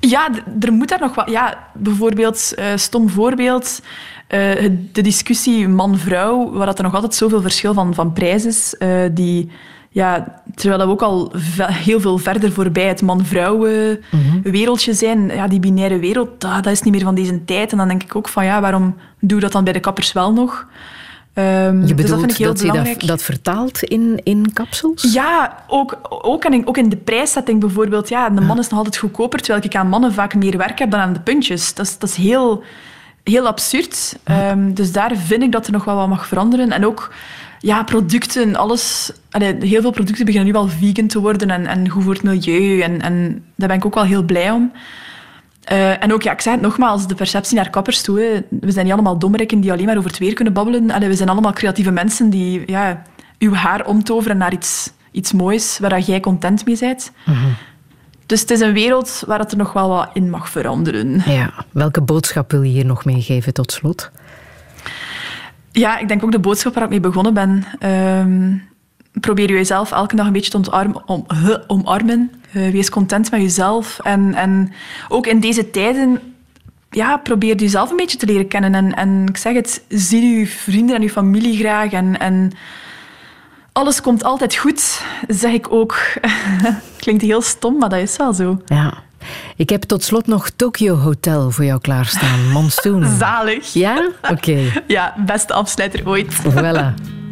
Ja, er moet daar nog wat... Ja, bijvoorbeeld, eh, stom voorbeeld, eh, de discussie man-vrouw, waar dat er nog altijd zoveel verschil van, van prijs is, die... Ja, terwijl we ook al heel veel verder voorbij het man-vrouw eh, wereldje zijn. Ja, die binaire wereld, dat, dat is niet meer van deze tijd. En dan denk ik ook van, ja, waarom doe je dat dan bij de kappers wel nog? Ehm, Je dus dat bedoelt vind ik heel dat je dat, dat vertaalt in, in kapsels? Ja, ook, ook, en ook in de prijszetting bijvoorbeeld. Ja, de man is nog altijd goedkoper, terwijl ik aan mannen vaak meer werk heb dan aan de puntjes. Dat is, dat is heel, heel absurd. Ehm, dus daar vind ik dat er nog wel wat mag veranderen. En ook ja, producten, alles... allee, heel veel producten beginnen nu wel vegan te worden en, en goed voor het milieu. En, en daar ben ik ook wel heel blij om. Eh, en ook, ja, ik zei het nogmaals, de perceptie naar kappers toe. hè. We zijn niet allemaal dommerikken die alleen maar over het weer kunnen babbelen. Allee, we zijn allemaal creatieve mensen die ja, uw haar omtoveren naar iets, iets moois, waar jij content mee bent. Dus het is een wereld waar het er nog wel wat in mag veranderen. Ja. Welke boodschap wil je hier nog meegeven tot slot? Ja, ik denk ook de boodschap waar ik mee begonnen ben. Ehm, probeer jezelf elke dag een beetje te ontarm- om, omarmen. Eh, wees content met jezelf. En, en ook in deze tijden, ja, probeer jezelf een beetje te leren kennen. En, en ik zeg het, zie je vrienden en je familie graag. En, en alles komt altijd goed, zeg ik ook. Klinkt heel stom, maar dat is wel zo. Ja. Ik heb tot slot nog Tokyo Hotel voor jou klaarstaan. Monsoon. Zalig. Ja? Oké. Ja, beste afsluiter ooit. Voilà.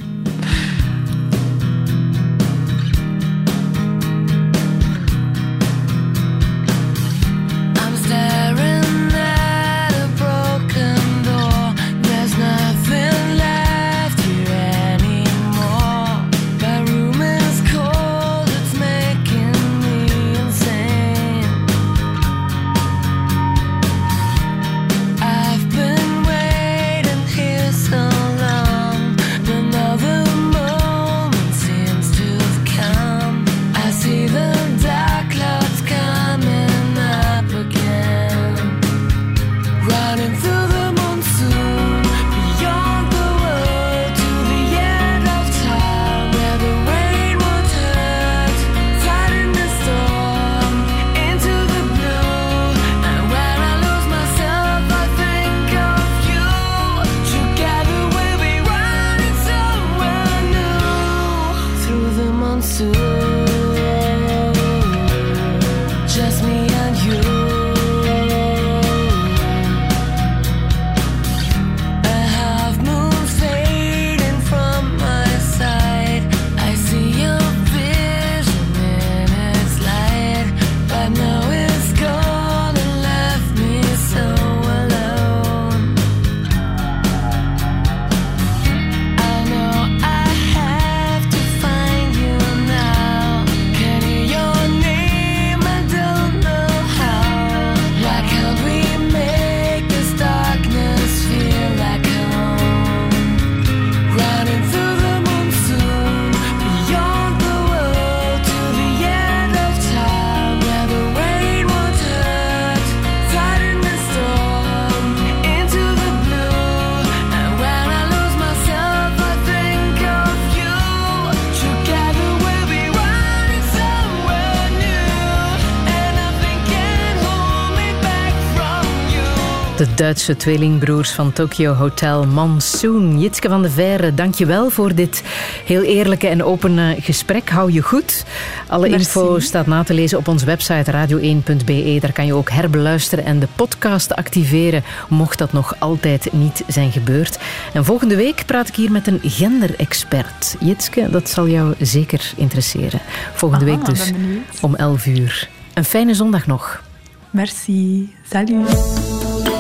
Duitse tweelingbroers van Tokyo Hotel Monsoon. Jitske van de Verre, dankjewel voor dit heel eerlijke en open eh, gesprek. Hou je goed. Alle Merci. info staat na te lezen op onze website radio1.be. Daar kan je ook herbeluisteren en de podcast activeren, mocht dat nog altijd niet zijn gebeurd. En volgende week praat ik hier met een genderexpert. Jitske, dat zal jou zeker interesseren. Volgende Aha, week dus ben benieuwd. om 11 uur. Een fijne zondag nog. Merci. Salut.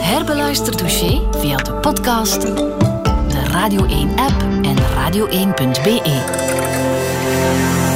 Herbeluister Douché via de podcast, de Radio 1-app en radio1.be.